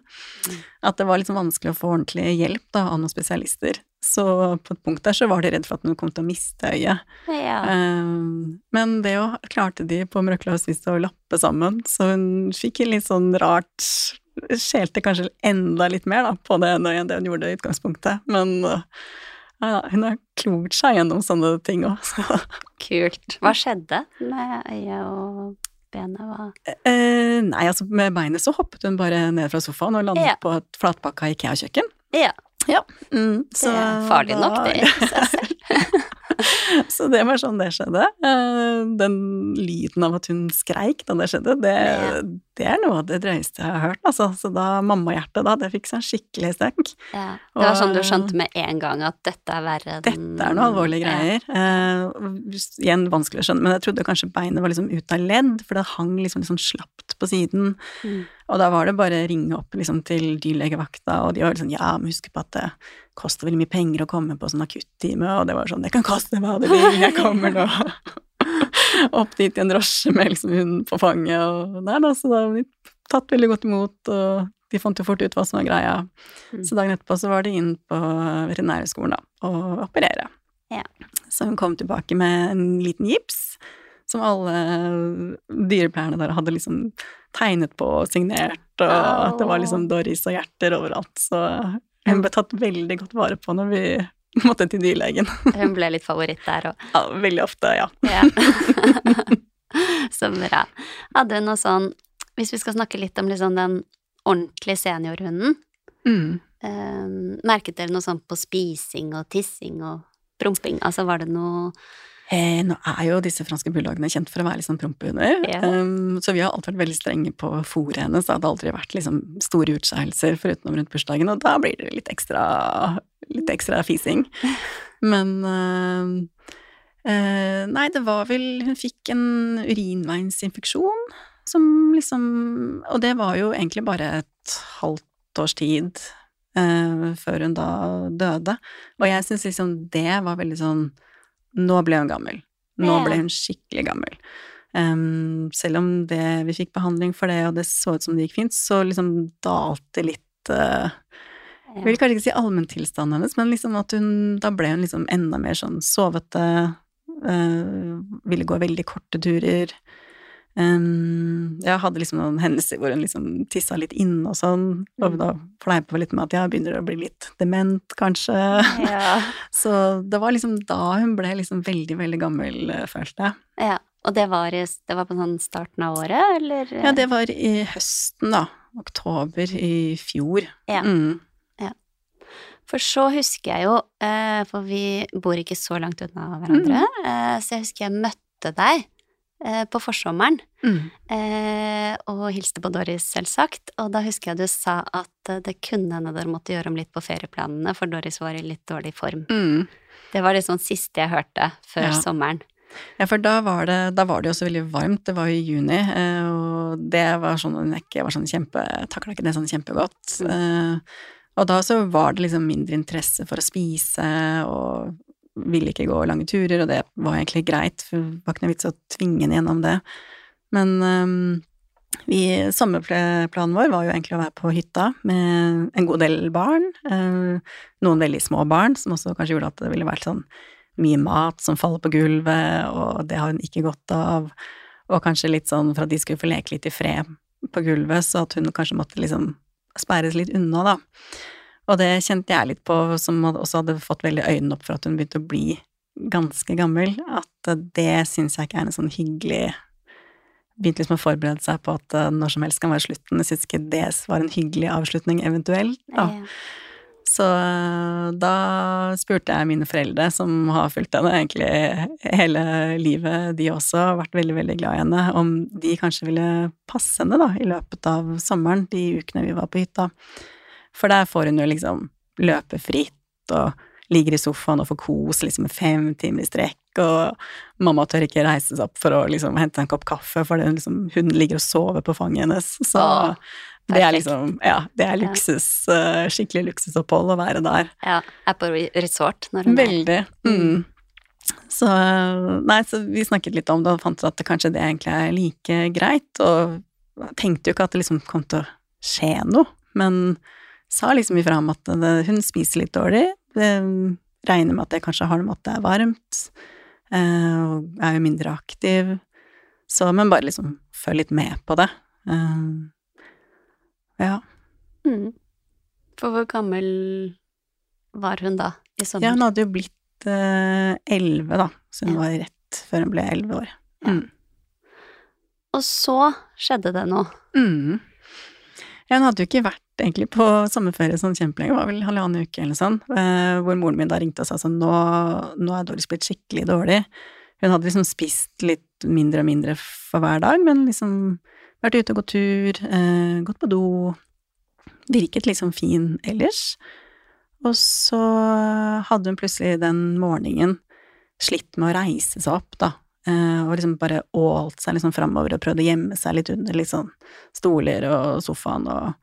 Speaker 1: Mm.
Speaker 2: at det var liksom vanskelig å få ordentlig hjelp da, av noen spesialister. Så på et punkt der så var de redd for at hun kom til å miste øyet.
Speaker 1: Ja.
Speaker 2: Um, men det jo klarte de på mirakuløst vis å lappe sammen, så hun fikk litt sånn rart Skjelte kanskje enda litt mer da, på det øyet enn det hun gjorde i utgangspunktet, men uh, ja, hun har klort seg gjennom sånne ting òg, *laughs*
Speaker 1: Kult. Hva skjedde med øyet og benet? Hva?
Speaker 2: eh, Nei, altså med beinet så hoppet hun bare ned fra sofaen og landet
Speaker 1: Ja.
Speaker 2: på et flatpakka Ikea-kjøkken.
Speaker 1: Ja,
Speaker 2: Mm,
Speaker 1: det er farlig nok, det i seg selv. *laughs*
Speaker 2: Så det var sånn det skjedde. Eh, Den lyden av at hun skreik da det skjedde, det, det er noe av det drøyeste jeg har hørt, altså. Så da mammahjertet da, det fikk seg en skikkelig støkk.
Speaker 1: Ja. Det var sånn du skjønte med en gang at dette er verre
Speaker 2: Dette er noe alvorlige greier. Eh, igjen vanskelig å skjønne, men jeg trodde kanskje beinet var liksom ut av ledd, for det hang liksom litt sånn slapt på siden.
Speaker 1: Mm.
Speaker 2: Og da var det bare å ringe opp liksom til dyrlegevakta, og de var sånn ja, men husk på at det koster veldig mye penger å komme på sånn akuttime, og det var sånn det kan koste hva det vil, jeg kommer nå. *laughs* opp dit i en drosje med liksom hunden på fanget, og der da, så da ble vi tatt veldig godt imot, og de fant jo fort ut hva som var greia.
Speaker 1: Mm.
Speaker 2: Så dagen etterpå så var de inn på veterinærhøgskolen da, og operere.
Speaker 1: Ja.
Speaker 2: Så hun kom tilbake med en liten gips, som alle dyrepleierne der hadde liksom tegnet på og signert, og at det var liksom Doris og hjerter overalt. Så hun ble tatt veldig godt vare på når vi *laughs* måtte til dyrlegen.
Speaker 1: Hun ble litt favoritt der òg.
Speaker 2: Ja, veldig ofte, ja.
Speaker 1: Ja. *laughs* Så bra. Hadde hun noe sånn Hvis vi skal snakke litt om liksom den ordentlige seniorhunden,
Speaker 2: Mm.
Speaker 1: eh, merket dere noe sånn på spising og tissing og promping? Altså var det noe
Speaker 2: Eh, nå er jo disse franske bulldogene kjent for å være litt sånn prompehunder,
Speaker 1: yeah.
Speaker 2: um, så vi har alltid vært veldig strenge på fôret hennes. Det hadde aldri vært liksom store utskeielser foruten rundt bursdagen, og da blir det litt ekstra, litt ekstra fising. *laughs* Men uh, uh, Nei, det var vel Hun fikk en urinveisinfeksjon som liksom Og det var jo egentlig bare et halvt års tid uh, før hun da døde. Og jeg syns liksom det var veldig sånn Nå ble hun gammel. Nå ble hun skikkelig gammel. Um, selv om det, vi fikk behandling for det, og det så ut som det gikk fint, så liksom dalte litt uh, Jeg vil kanskje ikke si allmenntilstanden hennes, men liksom at hun Da ble hun liksom enda mer sånn sovete, uh, ville gå veldig korte turer. Um, jeg hadde liksom noen hendelser hvor hun liksom tissa litt inn og sånn, og
Speaker 1: Mm.
Speaker 2: da fleipa vi litt med at ja, begynner å bli litt dement, kanskje.
Speaker 1: Ja. *laughs*
Speaker 2: Så det var liksom da hun ble liksom veldig, veldig gammel, eh, følte jeg.
Speaker 1: ja. Og det var, i, det var på sånn starten av året, eller?
Speaker 2: Ja, det var i høsten, da. Oktober i fjor.
Speaker 1: Ja.
Speaker 2: Mm.
Speaker 1: For så husker jeg jo, eh, for vi bor ikke så langt unna hverandre,
Speaker 2: Mm.
Speaker 1: eh, så jeg husker jeg møtte deg på forsommeren.
Speaker 2: Mm.
Speaker 1: Eh, og hilste på Doris, selvsagt. Og da husker jeg du sa at eh, det kunne hende dere måtte gjøre om litt på ferieplanene, for Doris var i litt dårlig form.
Speaker 2: Mm.
Speaker 1: Det var det sånn siste jeg hørte før
Speaker 2: Ja.
Speaker 1: sommeren.
Speaker 2: Ja, for da var det, da var det jo også veldig varmt, det var jo i juni, eh, og det var sånn hun ikke var sånn kjempe, takla ikke det sånn kjempegodt. Eh, Og da så var det liksom mindre interesse for å spise, og ville ikke gå lange turer, og det var egentlig greit, for det var ikke noe vits å tvinge henne gjennom det. Men um, vi, sommerplanen vår var jo egentlig å være på hytta med en god del barn, Uh, noen veldig små barn, som også kanskje gjorde at det ville vært sånn mye mat som faller på gulvet, og det har hun ikke godt av, og kanskje litt sånn for at de skulle få leke litt i fred på gulvet, så at hun kanskje måtte liksom sperres litt unna, da. Og det kjente jeg litt på, som også hadde fått veldig øynene opp for at hun begynte å bli ganske gammel, at det syns jeg ikke er en sånn hyggelig Begynte liksom å forberede seg på at eh, når som helst kan være slutten. Jeg syns ikke det var en hyggelig avslutning, eventuelt. Da. Så eh, da spurte jeg mine foreldre, som har fulgt henne egentlig hele livet, de også, har vært veldig, veldig glad i henne, om de kanskje ville passe henne da, i løpet av sommeren, de ukene vi var på hytta. For der får hun jo liksom løpe fritt og ligger i sofaen og får kos liksom fem timer i strekk, og mamma tør ikke reise seg opp for å liksom hente en kopp kaffe, for liksom, hun ligger og sover på fanget hennes. Så
Speaker 1: Åh,
Speaker 2: det er liksom, ja, det er luksus, ja. skikkelig luksusopphold å være der.
Speaker 1: ja, er på resort når hun er
Speaker 2: Veldig. Mm. Så nei, så vi snakket litt om det og fant ut at det kanskje det egentlig er like greit, og tenkte jo ikke at det liksom kom til å skje noe, men sa liksom ifra om at hun spiser litt dårlig, det regner med at det kanskje har noe med at det er varmt, eh, og er jo mindre aktiv, så men bare liksom følg litt med på det. Eh, ja.
Speaker 1: Mm. For hvor gammel var hun da, i
Speaker 2: ja, hun hadde jo blitt eh, elleve, da, så hun
Speaker 1: Ja.
Speaker 2: var rett før hun ble elleve år.
Speaker 1: Ja.
Speaker 2: Mm.
Speaker 1: Og så skjedde det noe.
Speaker 2: Mm. Ja, hun hadde jo ikke vært egentlig på sommerferie sånn kjempelenge, var vel halvannen uke eller sånn, eh, hvor moren min da ringte og sa sånn nå, nå er Doris blitt skikkelig dårlig. Hun hadde liksom spist litt mindre og mindre for hver dag, men liksom vært ute og gått tur, eh, gått på do, virket liksom fin ellers. Og så hadde hun plutselig den morgenen slitt med å reise seg opp, da, eh, og liksom bare ålt seg liksom framover og prøvde å gjemme seg litt under sånn stoler og sofaen og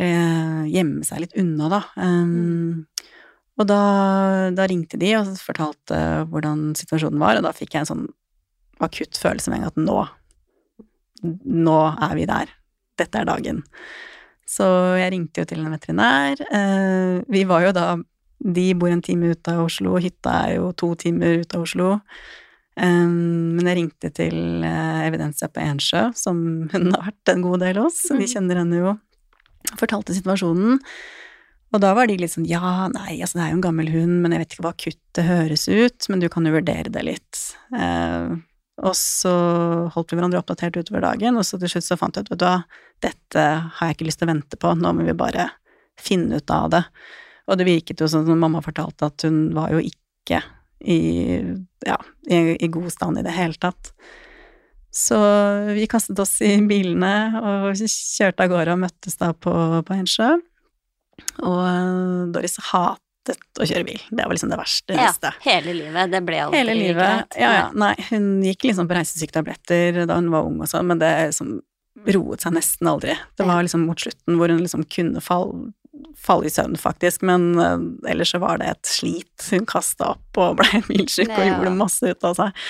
Speaker 2: eh, gjemme seg litt unna, da. Um, og da, da, ringte de og fortalte hvordan situasjonen var, og da fikk jeg en sånn akutt følelse med en gang at nå, nå er vi der. Dette er dagen. Så jeg ringte jo til en veterinær. Eh, vi var jo da De bor en time ut av Oslo, hytta er jo to timer ut av Oslo. Um, men jeg ringte til uh, Evidensia på Ensjø, som hun har vært en god del hos, vi mm. kjenner henne jo. Fortalte situasjonen. Og da var de litt sånn ja, nei, altså det er jo en gammel hund, men jeg vet ikke hva kuttet høres ut, men du kan jo vurdere det litt. Eh, og så holdt vi hverandre oppdatert utover dagen, og så til slutt så fant jeg ut, vet du hva, dette har jeg ikke lyst til å vente på, nå må vi bare finne ut av det. Og det virket jo sånn som mamma fortalte at hun var jo ikke i, ja, i, i god stand i det hele tatt. Så vi kastet oss i bilene og kjørte av gårde og møttes da på, på Ensjø. Og eh, Doris hatet å kjøre bil. Det var liksom det verste
Speaker 1: Ja, neste. Hele livet. Det ble aldri
Speaker 2: hele livet, greit. Ja, ja. Nei, hun gikk liksom på reisesyketabletter da hun var ung og sånn, men det liksom roet seg nesten aldri. Det var liksom mot slutten hvor hun liksom kunne falle falle i søvn, faktisk, men uh, ellers så var det et slit. Hun kasta opp og ble milsjuk og gjorde masse ut av seg.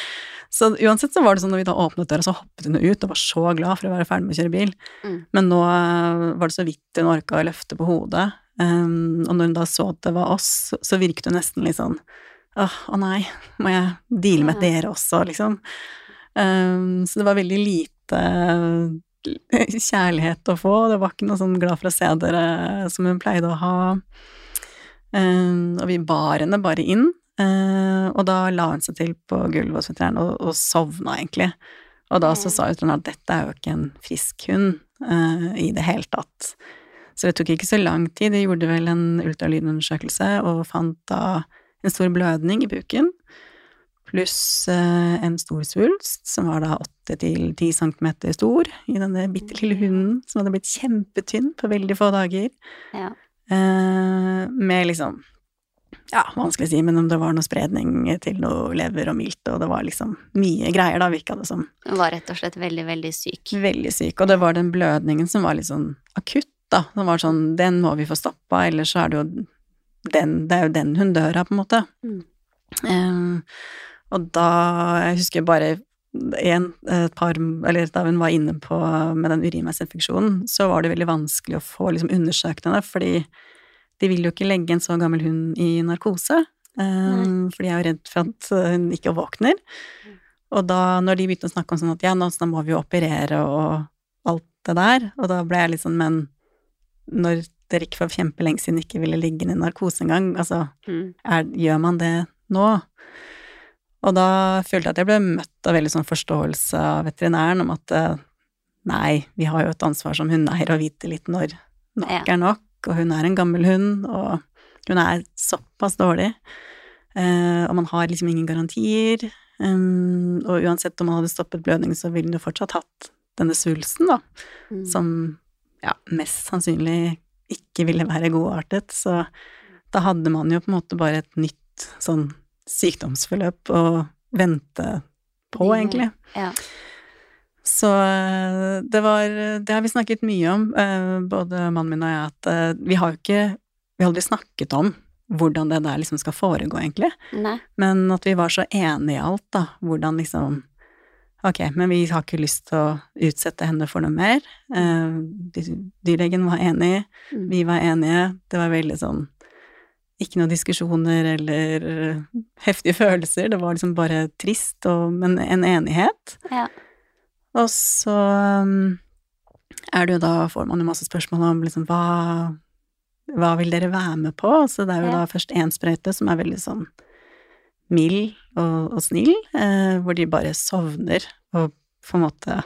Speaker 2: Så uansett så var det sånn når vi da åpnet døra, så hoppet hun ut og var så glad for å være ferdig med å kjøre bil. Mm. Men nå uh, var det så vidt hun orka å løfte på hodet. Um, og når hun da så at det var oss, så virket hun nesten litt sånn åh, oh, å nei, må jeg deale med dere også, liksom. Um, så det var veldig lite eh, *laughs* kjærlighet å få, det var ikke noe sånn glad for å se dere som hun pleide å ha. Um, og vi bar henne bare inn, uh, og da la hun seg til på gulvet hos veterinæren og, og, sovna, egentlig. Og da så sa hun at dette er jo ikke en frisk hund uh, i det hele tatt. Så det tok ikke så lang tid. De gjorde vel en ultralydundersøkelse og fant da en stor blødning i buken, pluss eh, en stor svulst som var da åtte til ti centimeter stor i denne bitte lille hunden som hadde blitt kjempetynn på veldig få dager. Ja. Eh, med liksom ja, vanskelig å si, men om det var noe spredning til noe lever og milt, og det var liksom mye greier, da, virka det som.
Speaker 1: Hun var rett og slett veldig, veldig syk.
Speaker 2: Veldig syk, og det var den blødningen som var litt sånn akutt, da. Som var sånn Den må vi få stoppa, ellers så er det jo den Det er jo den hun dør av, på en måte. Mm. Um, og da Jeg husker bare en, et par Eller da hun var inne på med den urinveisinfeksjonen, så var det veldig vanskelig å få liksom undersøkt henne, fordi de vil jo ikke legge en så gammel hund i narkose. Um, for de er redd for at hun ikke våkner. Og da, når de begynte å snakke om sånn at ja, nå, så må vi jo operere og alt det der, og da ble jeg litt sånn, men når dere ikke for kjempelenge siden ikke ville ligge i narkose engang, altså, mm. er, gjør man det nå? Og da følte jeg at jeg ble møtt av veldig sånn forståelse av veterinæren om at eh, nei, vi har jo et ansvar som hundeeier å vite litt når nok er nok, og hun er en gammel hund, og hun er såpass dårlig, eh, og man har liksom ingen garantier, um, og uansett om man hadde stoppet blødningen, så ville hun fortsatt hatt denne svulsten, da, mm. som ja, mest sannsynlig ikke ville være godartet, så da hadde man jo på en måte bare et nytt sånn sykdomsforløp å vente på, egentlig. Ja. Så eh, det var Det har vi snakket mye om, eh, både mannen min og jeg, at eh, vi har jo ikke Vi har aldri snakket om hvordan det der liksom skal foregå, egentlig. Nei. Men at vi var så enige i alt, da. Hvordan liksom Ok, men vi har ikke lyst til å utsette henne for noe mer. Dyrlegen var enig, mm. vi var enige. Det var veldig sånn Ikke noen diskusjoner eller heftige følelser. Det var liksom bare trist, og, men en enighet. Ja. Og så um, er det jo da Får man jo masse spørsmål om liksom hva Hva vil dere være med på? Så det er jo ja. da først én sprøyte som er veldig sånn mild og, og snill, eh, hvor de bare sovner og på en måte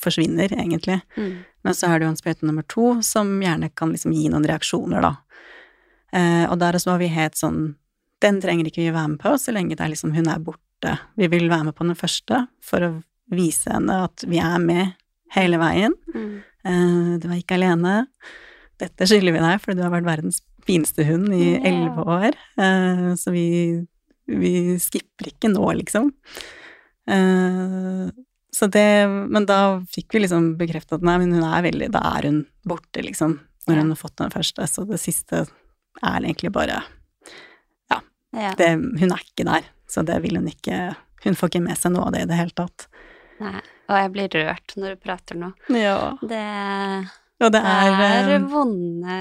Speaker 2: forsvinner, egentlig.
Speaker 1: Mm.
Speaker 2: Men så er det jo en sprøyte nummer to som gjerne kan liksom gi noen reaksjoner, da. Eh, og der også var vi helt sånn Den trenger ikke vi være med på så lenge det er liksom hun er borte. Vi vil være med på den første for å vise henne at vi er med hele veien.
Speaker 1: Mm.
Speaker 2: Eh, du er ikke alene. Dette skylder vi deg, for du har vært verdens fineste hund i elleve år. Eh, så vi, vi skipper ikke nå, liksom. Eh, så det Men da fikk vi liksom bekreftet at nei, men hun er veldig Da er hun borte, liksom, når hun har fått den første. Så det siste er egentlig bare
Speaker 1: Ja.
Speaker 2: det, Hun er ikke der, så det vil hun ikke Hun får ikke med seg noe av det i det hele tatt.
Speaker 1: Nei. Og jeg blir rørt når du prater nå.
Speaker 2: Ja.
Speaker 1: Det,
Speaker 2: ja, det
Speaker 1: det
Speaker 2: er,
Speaker 1: er
Speaker 2: eh,
Speaker 1: vonde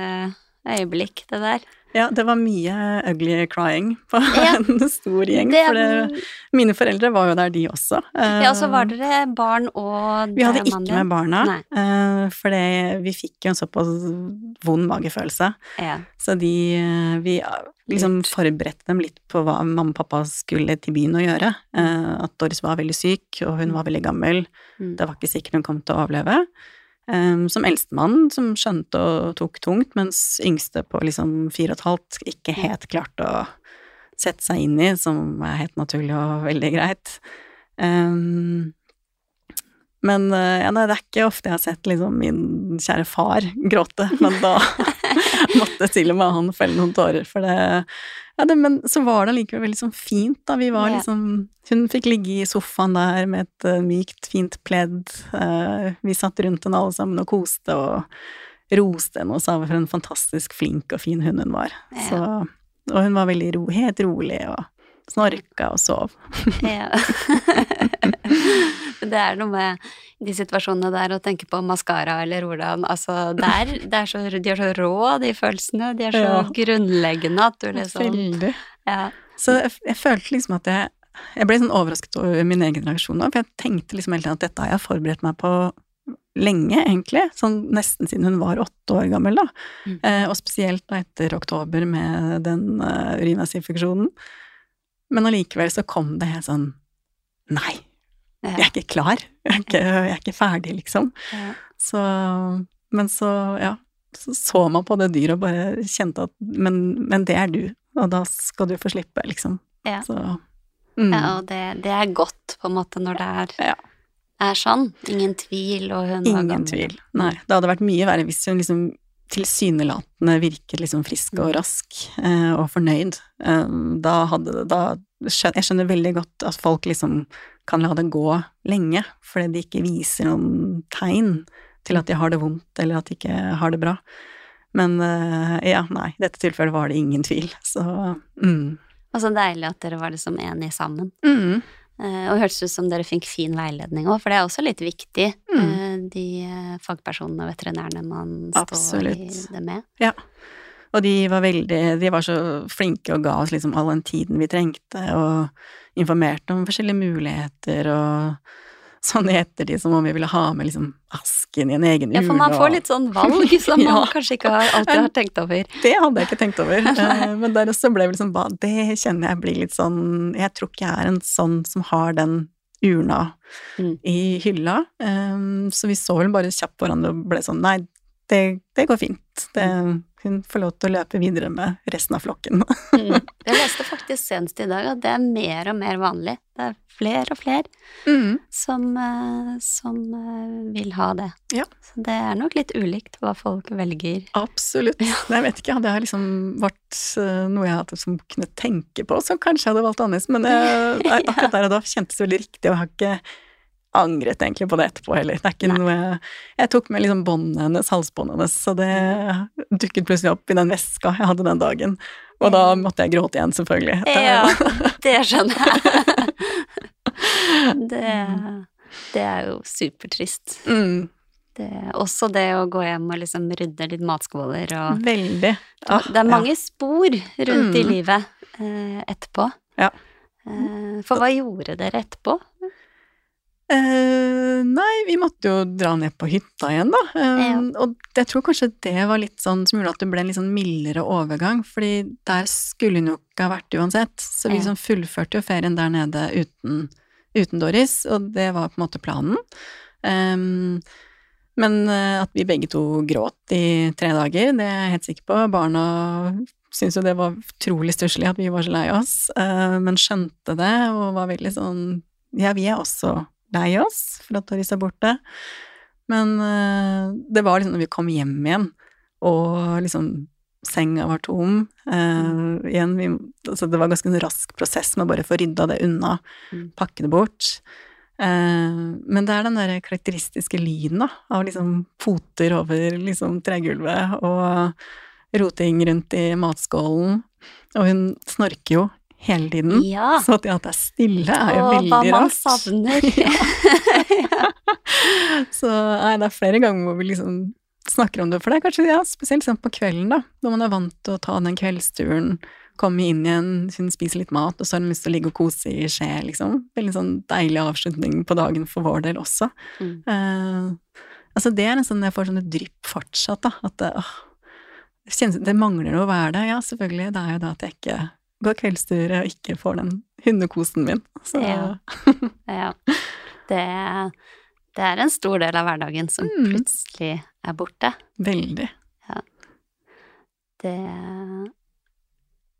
Speaker 1: øyeblikk, det der.
Speaker 2: Ja, det var mye ugly crying på
Speaker 1: Ja. *laughs*
Speaker 2: en stor gjeng.
Speaker 1: Det-
Speaker 2: For det, mine foreldre var jo der, de også.
Speaker 1: ja, og så var
Speaker 2: Eh,
Speaker 1: dere barn og
Speaker 2: Vi hadde ikke med barna, eh, for vi fikk jo en såpass vond magefølelse.
Speaker 1: Ja.
Speaker 2: Så de eh, Vi liksom forberedte dem litt på hva mamma og pappa skulle til byen å gjøre. Eh, At Doris var veldig syk, og hun var veldig gammel.
Speaker 1: Mm.
Speaker 2: Det var ikke sikkert hun kom til å overleve. Um, som eldstemann som skjønte og tok tungt, mens yngste på liksom fire og et halvt ikke helt klarte å sette seg inn i, som er helt naturlig og veldig greit. Um, men uh, ja, nei, det er ikke ofte jeg har sett liksom min kjære far gråte, men da *laughs* måtte til og med han felle noen tårer, for det ja, det, men så var det allikevel veldig sånn fint, da. Vi var liksom Hun fikk ligge i sofaen der med et uh, mykt, fint pledd. Uh, vi satt rundt henne alle sammen og koste og roste henne og sa for en fantastisk flink og fin hund hun var.
Speaker 1: Ja.
Speaker 2: Så, og hun var veldig ro, helt rolig og snorka og sov.
Speaker 1: Ja. *laughs* *laughs* det er noe med de situasjonene der å tenke på maskara eller hvordan Altså, er, det er så, de er så rå, de følelsene. De er så
Speaker 2: Ja.
Speaker 1: grunnleggende at du liksom
Speaker 2: Veldig.
Speaker 1: Ja.
Speaker 2: Så jeg, jeg følte liksom at jeg Jeg ble sånn overrasket over min egen reaksjon nå, for jeg tenkte liksom hele tiden at dette har jeg forberedt meg på lenge, egentlig. Sånn nesten siden hun var åtte år gammel, da.
Speaker 1: Mm.
Speaker 2: Eh, og spesielt da etter oktober med den uh, urinveisinfeksjonen. Men allikevel så kom det helt sånn Nei, jeg er ikke klar. Jeg er ikke, jeg er ikke ferdig, liksom.
Speaker 1: ja.
Speaker 2: Så Men så, ja. Så så man på det dyret og bare kjente at men, men det er du, og da skal du få slippe, liksom.
Speaker 1: Ja.
Speaker 2: Så mm.
Speaker 1: ja og det, det er godt, på en måte, når det er,
Speaker 2: Ja.
Speaker 1: er sånn. Ingen tvil, og hun var
Speaker 2: Ingen tvil. Nei. Det hadde vært mye verre hvis hun liksom tilsynelatende virket liksom frisk og
Speaker 1: Mm.
Speaker 2: rask eh, og fornøyd. Eh, da hadde da Jeg skjønner veldig godt at folk liksom kan la det gå lenge, fordi de ikke viser noen tegn til at de har det vondt, eller at de ikke har det bra. Men eh, ja, nei, i dette tilfellet var det ingen tvil, så mm.
Speaker 1: Og så deilig at dere var liksom enige sammen.
Speaker 2: Mm.
Speaker 1: Eh, og hørtes ut som dere fikk fin veiledning òg, for det er også litt viktig.
Speaker 2: Mm.
Speaker 1: eh, de eh, fagpersonene og veterinærene man står i det med. Ja.
Speaker 2: Og de var veldig De var så flinke og ga oss liksom all den tiden vi trengte, og informerte om forskjellige muligheter og sånn i ettertid, som om vi ville ha med liksom asken i en egen urne.
Speaker 1: Ja, for man får litt sånn valg *laughs* som man
Speaker 2: Ja.
Speaker 1: kanskje ikke har, alltid har tenkt over. *laughs*
Speaker 2: Det hadde jeg ikke tenkt over. *laughs* Eh, Men der også ble det liksom bare Det kjenner jeg blir litt sånn Jeg tror ikke jeg er en sånn som har den urna
Speaker 1: Mm.
Speaker 2: i hylla. Eh, Så vi så vel bare kjapt hverandre og ble sånn Nei, det, det går fint. Det, hun får lov til å løpe videre med resten av flokken.
Speaker 1: Mm. *laughs* Jeg leste faktisk senest i dag at det er mer og mer vanlig. Det er flere og flere
Speaker 2: Mm.
Speaker 1: som, eh, som eh, vil ha det.
Speaker 2: Ja.
Speaker 1: Så det er nok litt ulikt hva folk velger.
Speaker 2: Absolutt. Jeg vet ikke, hadde jeg liksom vært eh, noe jeg hadde som kunne tenke på, så kanskje jeg hadde valgt annerledes, men *laughs* jeg, akkurat der og da kjentes det veldig riktig, og jeg har ikke angret egentlig på det etterpå heller. Det er ikke
Speaker 1: Nei.
Speaker 2: noe jeg, jeg tok med liksom båndet hennes, halsbåndet hennes, så det dukket plutselig opp i den veska jeg hadde den dagen. Og da måtte jeg gråte igjen, selvfølgelig.
Speaker 1: Ja, det *laughs* skjønner jeg. *laughs* Det, det er jo supertrist.
Speaker 2: Mm,
Speaker 1: Det, også det å gå hjem og liksom rydde litt matskåler og
Speaker 2: veldig. Ah,
Speaker 1: Det er mange spor rundt i
Speaker 2: Mm.
Speaker 1: livet eh, etterpå.
Speaker 2: Ja.
Speaker 1: Eh, for hva gjorde dere etterpå?
Speaker 2: Eh, nei, vi måtte jo dra ned på hytta igjen, da. Eh,
Speaker 1: Ja.
Speaker 2: Og jeg tror kanskje det var litt sånn som gjorde at det ble en litt sånn mildere overgang, fordi der skulle hun jo ikke ha vært uansett. Så vi liksom fullførte jo ferien der nede uten, uten Doris, og det var på en måte planen. Eh, men uh, at vi begge to gråt i tre dager, det er jeg helt sikker på. Barna syntes jo det var utrolig stusslig at vi var så lei oss, uh, men skjønte det og var veldig sånn Ja, vi er også lei oss for at Doris er borte. Men uh, det var liksom når vi kom hjem igjen, og liksom senga var tom uh, igjen, vi, altså Det var ganske en rask prosess med å bare få rydda det unna, mm. pakke det bort. Uh, men det er den der karakteristiske lyden, da, av liksom poter over liksom tregulvet, og roting rundt i matskålen. Og hun snorker jo hele tiden.
Speaker 1: Ja.
Speaker 2: Så at, at det er stille, er jo veldig rart.
Speaker 1: Og hva man savner. *laughs* *laughs*
Speaker 2: Så nei, det er flere ganger hvor vi liksom snakker om det. For det er kanskje ja, spesielt på kvelden, da, når man er vant til å ta den kveldsturen, komme inn igjen, spise litt mat, og så har man lyst til å ligge og kose i skje, liksom. Veldig sånn deilig avslutning på dagen for vår del også. Mm. Uh, altså det er nesten jeg får sånne drypp fortsatt, da. At det, åh, kjennes, det mangler noe å være der. Ja, selvfølgelig. Det er jo da at jeg ikke går kveldstur og ikke får den hundekosen min. Så.
Speaker 1: Ja. ja. Det, det, er en stor del av hverdagen som mm. plutselig er borte.
Speaker 2: Veldig.
Speaker 1: Ja. Det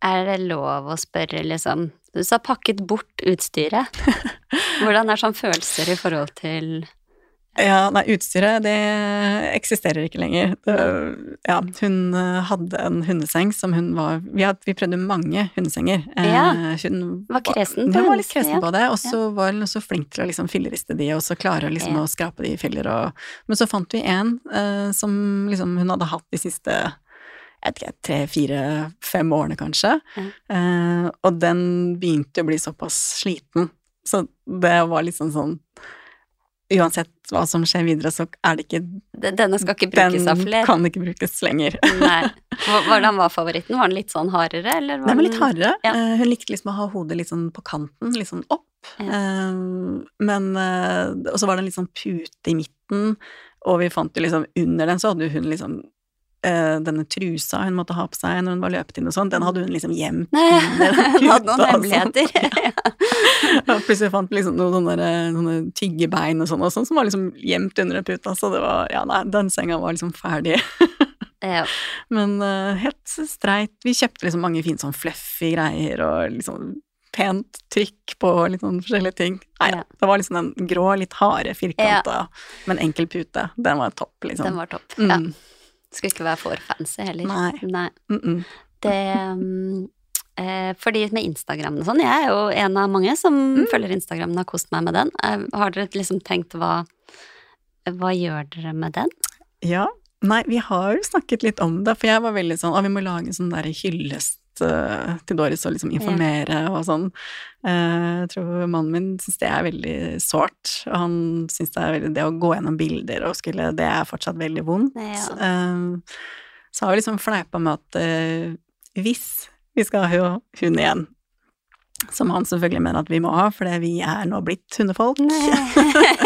Speaker 1: Er det lov å spørre, liksom Du sa pakket bort utstyret. *laughs* Hvordan er sånn følelser i forhold til
Speaker 2: ja, nei, utstyret det eksisterer ikke lenger. Det, ja, hun eh, hadde en hundeseng som hun var Vi, hadde, vi prøvde mange hundesenger.
Speaker 1: Eh, ja, hun var kresen
Speaker 2: på, hun var litt kresen på det, og så ja. var hun også flink til å liksom filleriste de, og så klare liksom ja. å skrape de i filler og Men så fant vi en eh, som liksom hun hadde hatt de siste jeg vet ikke, tre, fire, fem årene kanskje. Mm. Eh, og den begynte å bli såpass sliten, så det var liksom sånn uansett hva som skjer videre, så er det ikke
Speaker 1: Denne skal ikke brukes av flere?
Speaker 2: Den kan ikke brukes lenger. *laughs*
Speaker 1: Nei. *laughs* Hvordan var favoritten? Var den litt sånn hardere, eller?
Speaker 2: Var den var litt hardere. Ja. Uh, hun likte liksom å ha hodet litt sånn på kanten, litt sånn opp. Ja. Uh, men uh, Og så var det en litt sånn pute i midten, og vi fant jo liksom under den så hadde hun liksom uh, denne trusa hun måtte ha på seg når hun var løpet inn og sånn, den hadde hun liksom gjemt
Speaker 1: under *laughs* Hun hadde noen hemmeligheter. *laughs*
Speaker 2: ja. Plutselig fant vi liksom noen sånne, sånne tyggebein og sånn, og sånn som var liksom gjemt under puta, så det var Ja, nei, den senga var liksom ferdig. *laughs*
Speaker 1: ja.
Speaker 2: Men uh, helt streit. Vi kjøpte liksom mange fine sånn fluffy greier og liksom pent trykk på litt sånn forskjellige ting. Nei, ja. det var liksom den grå, litt harde, firkanta, ja. men enkel pute. Den var topp, liksom.
Speaker 1: Den var topp, mm. Skal ikke være for fancy heller.
Speaker 2: Nei.
Speaker 1: Nei.
Speaker 2: Mm -mm.
Speaker 1: Det eh, Fordi med Instagram og sånn, jeg er jo en av mange som mm. følger Instagram og har kost meg med den. Eh, har dere liksom tenkt hva Hva gjør dere med den?
Speaker 2: Ja. Nei, vi har jo snakket litt om det, for jeg var veldig sånn Å, vi må lage en sånn derre hyllest uh, til Doris å liksom informere ja. og sånn. Uh, jeg tror mannen min syns det er veldig sårt, og han syns det er veldig Det å gå gjennom bilder og skulle Det er fortsatt veldig vondt.
Speaker 1: Ja.
Speaker 2: Uh, så har vi liksom fleipa med at hvis vi skal ha hund igjen, som han selvfølgelig mener at vi må ha, fordi vi er nå blitt hundefolk.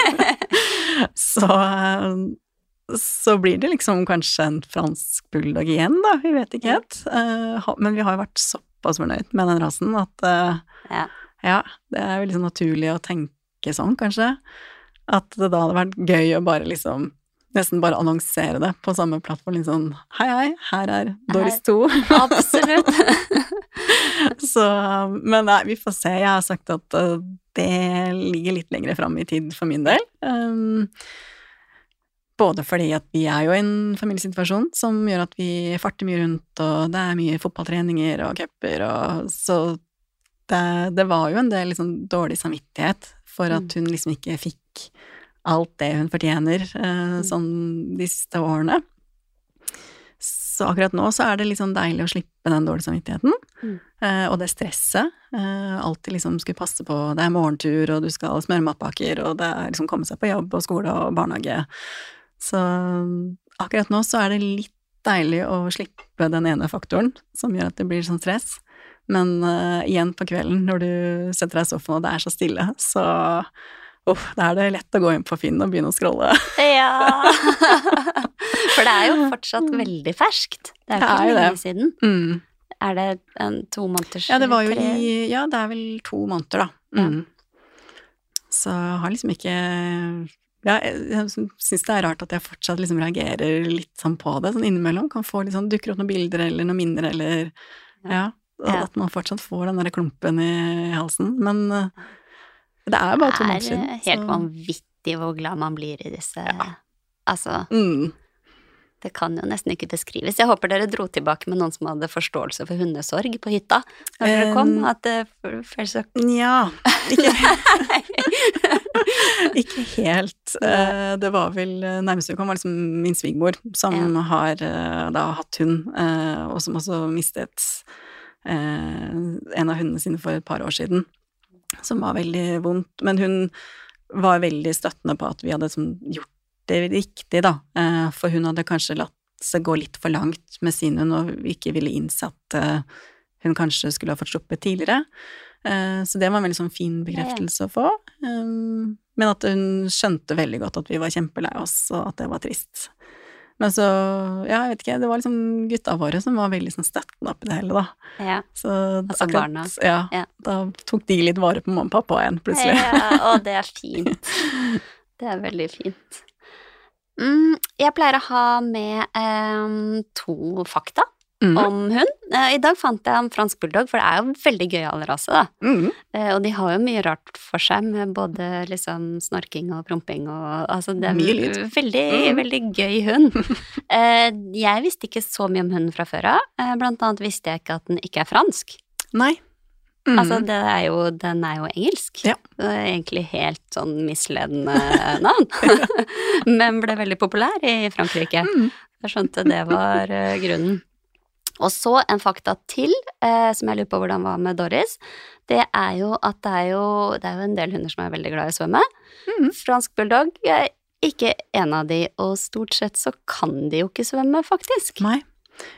Speaker 2: *laughs* så så blir det liksom kanskje en fransk bulldog igjen, da, vi vet ikke helt. Uh, men vi har jo vært såpass fornøyd med den rasen at uh,
Speaker 1: ja.
Speaker 2: ja. det er jo liksom naturlig å tenke sånn, kanskje. At det da hadde vært gøy å bare liksom Nesten bare annonsere det på samme plattform. Liksom hei, hei, her er Doris 2.
Speaker 1: Absolutt. *laughs*
Speaker 2: så Men nei, vi får se. Jeg har sagt at uh, det ligger litt lenger fram i tid for min del. Um, både fordi at vi er jo i en familiesituasjon som gjør at vi farter mye rundt, og det er mye fotballtreninger og cuper, og så det, det, var jo en del liksom dårlig samvittighet for at mm. hun liksom ikke fikk alt det hun fortjener eh, mm. sånn de siste årene. Så akkurat nå så er det sånn deilig å slippe den dårlige samvittigheten. Mm. Eh, og det stresset. Eh, alltid liksom skulle passe på Det er morgentur, og du skal smøre matpakker, og det er liksom komme seg på jobb og skole og barnehage. Så akkurat nå så er det litt deilig å slippe den ene faktoren som gjør at det blir sånn stress. Men uh, igjen på kvelden, når du setter deg i sofaen og det er så stille, så uff, da er det lett å gå inn på Finn og begynne å scrolle. *laughs*
Speaker 1: Ja. *laughs* For det er jo fortsatt veldig ferskt. Det er jo ikke lenge siden.
Speaker 2: Mm.
Speaker 1: Er det en to måneders
Speaker 2: Ja, det var jo Ja, det er vel to måneder, da. Mm. Ja. Så har liksom ikke ja, jeg, syns det er rart at jeg fortsatt liksom reagerer litt sånn på det, sånn innimellom. Kan få litt sånn, dukker opp noen bilder eller noen minner eller Ja. og
Speaker 1: Ja.
Speaker 2: At man fortsatt får den derre klumpen i halsen. Men eh, det er bare to måneder
Speaker 1: Det er helt
Speaker 2: så-
Speaker 1: vanvittig hvor glad man blir i disse Altså,
Speaker 2: Mm.
Speaker 1: Det kan jo nesten ikke beskrives. Jeg håper dere dro tilbake med noen som hadde forståelse for hundesorg på hytta når dere kom.
Speaker 2: Um,
Speaker 1: At det så
Speaker 2: Nja, ikke *laughs* Ikke helt. Eh, Det var vel eh, nærmeste vi kom, var liksom min svigermor, som
Speaker 1: Ja.
Speaker 2: har eh, da hatt hund, eh, og som også mistet eh, en av hundene sine for et par år siden, som var veldig vondt. Men hun var veldig støttende på at vi hadde gjort det riktig, da. Eh, For hun hadde kanskje latt seg gå litt for langt med sin hund, og ikke ville innse at eh, hun kanskje skulle ha fått sluppet tidligere. Eh, Så det var en veldig sånn fin bekreftelse å få. Um, Men at hun skjønte veldig godt at vi var kjempelei oss, og at det var trist. Men så, ja, jeg vet ikke, det var liksom gutta våre som var veldig sånn støttende oppi det hele, da.
Speaker 1: Ja.
Speaker 2: Så
Speaker 1: Altså
Speaker 2: akkurat-
Speaker 1: barna.
Speaker 2: Ja,
Speaker 1: Ja.
Speaker 2: da tok de litt vare på mamma og pappa igjen, plutselig.
Speaker 1: Ja, og det er *laughs* fint. Det er veldig fint. Mm, jeg pleier å ha med eh, to fakta
Speaker 2: Mm.
Speaker 1: om hund. Eh, I dag fant jeg en fransk bulldog, for det er jo veldig gøyal rase, da.
Speaker 2: Mm.
Speaker 1: Eh, og de har jo mye rart for seg, med både liksom snorking og promping og Altså, det er
Speaker 2: Mye lyd.
Speaker 1: veldig,
Speaker 2: Mm.
Speaker 1: veldig gøy hund. *laughs* Eh, jeg visste ikke så mye om hunden fra før av. Eh, blant annet visste jeg ikke at den ikke er fransk.
Speaker 2: Nei. Mm.
Speaker 1: Altså, det er jo, den er jo engelsk.
Speaker 2: Ja.
Speaker 1: Det er egentlig helt sånn misledende *laughs* navn. *laughs* Men ble veldig populær i Frankrike.
Speaker 2: Mm.
Speaker 1: Jeg skjønte det var eh, grunnen. Og så en fakta til, eh, som jeg lurer på hvordan var med Doris. Det er jo at det er jo, det er jo en del hunder som er veldig glad i å svømme.
Speaker 2: Mm.
Speaker 1: Fransk bulldog er ikke en av de, og stort sett så kan de jo ikke svømme, faktisk.
Speaker 2: Nei.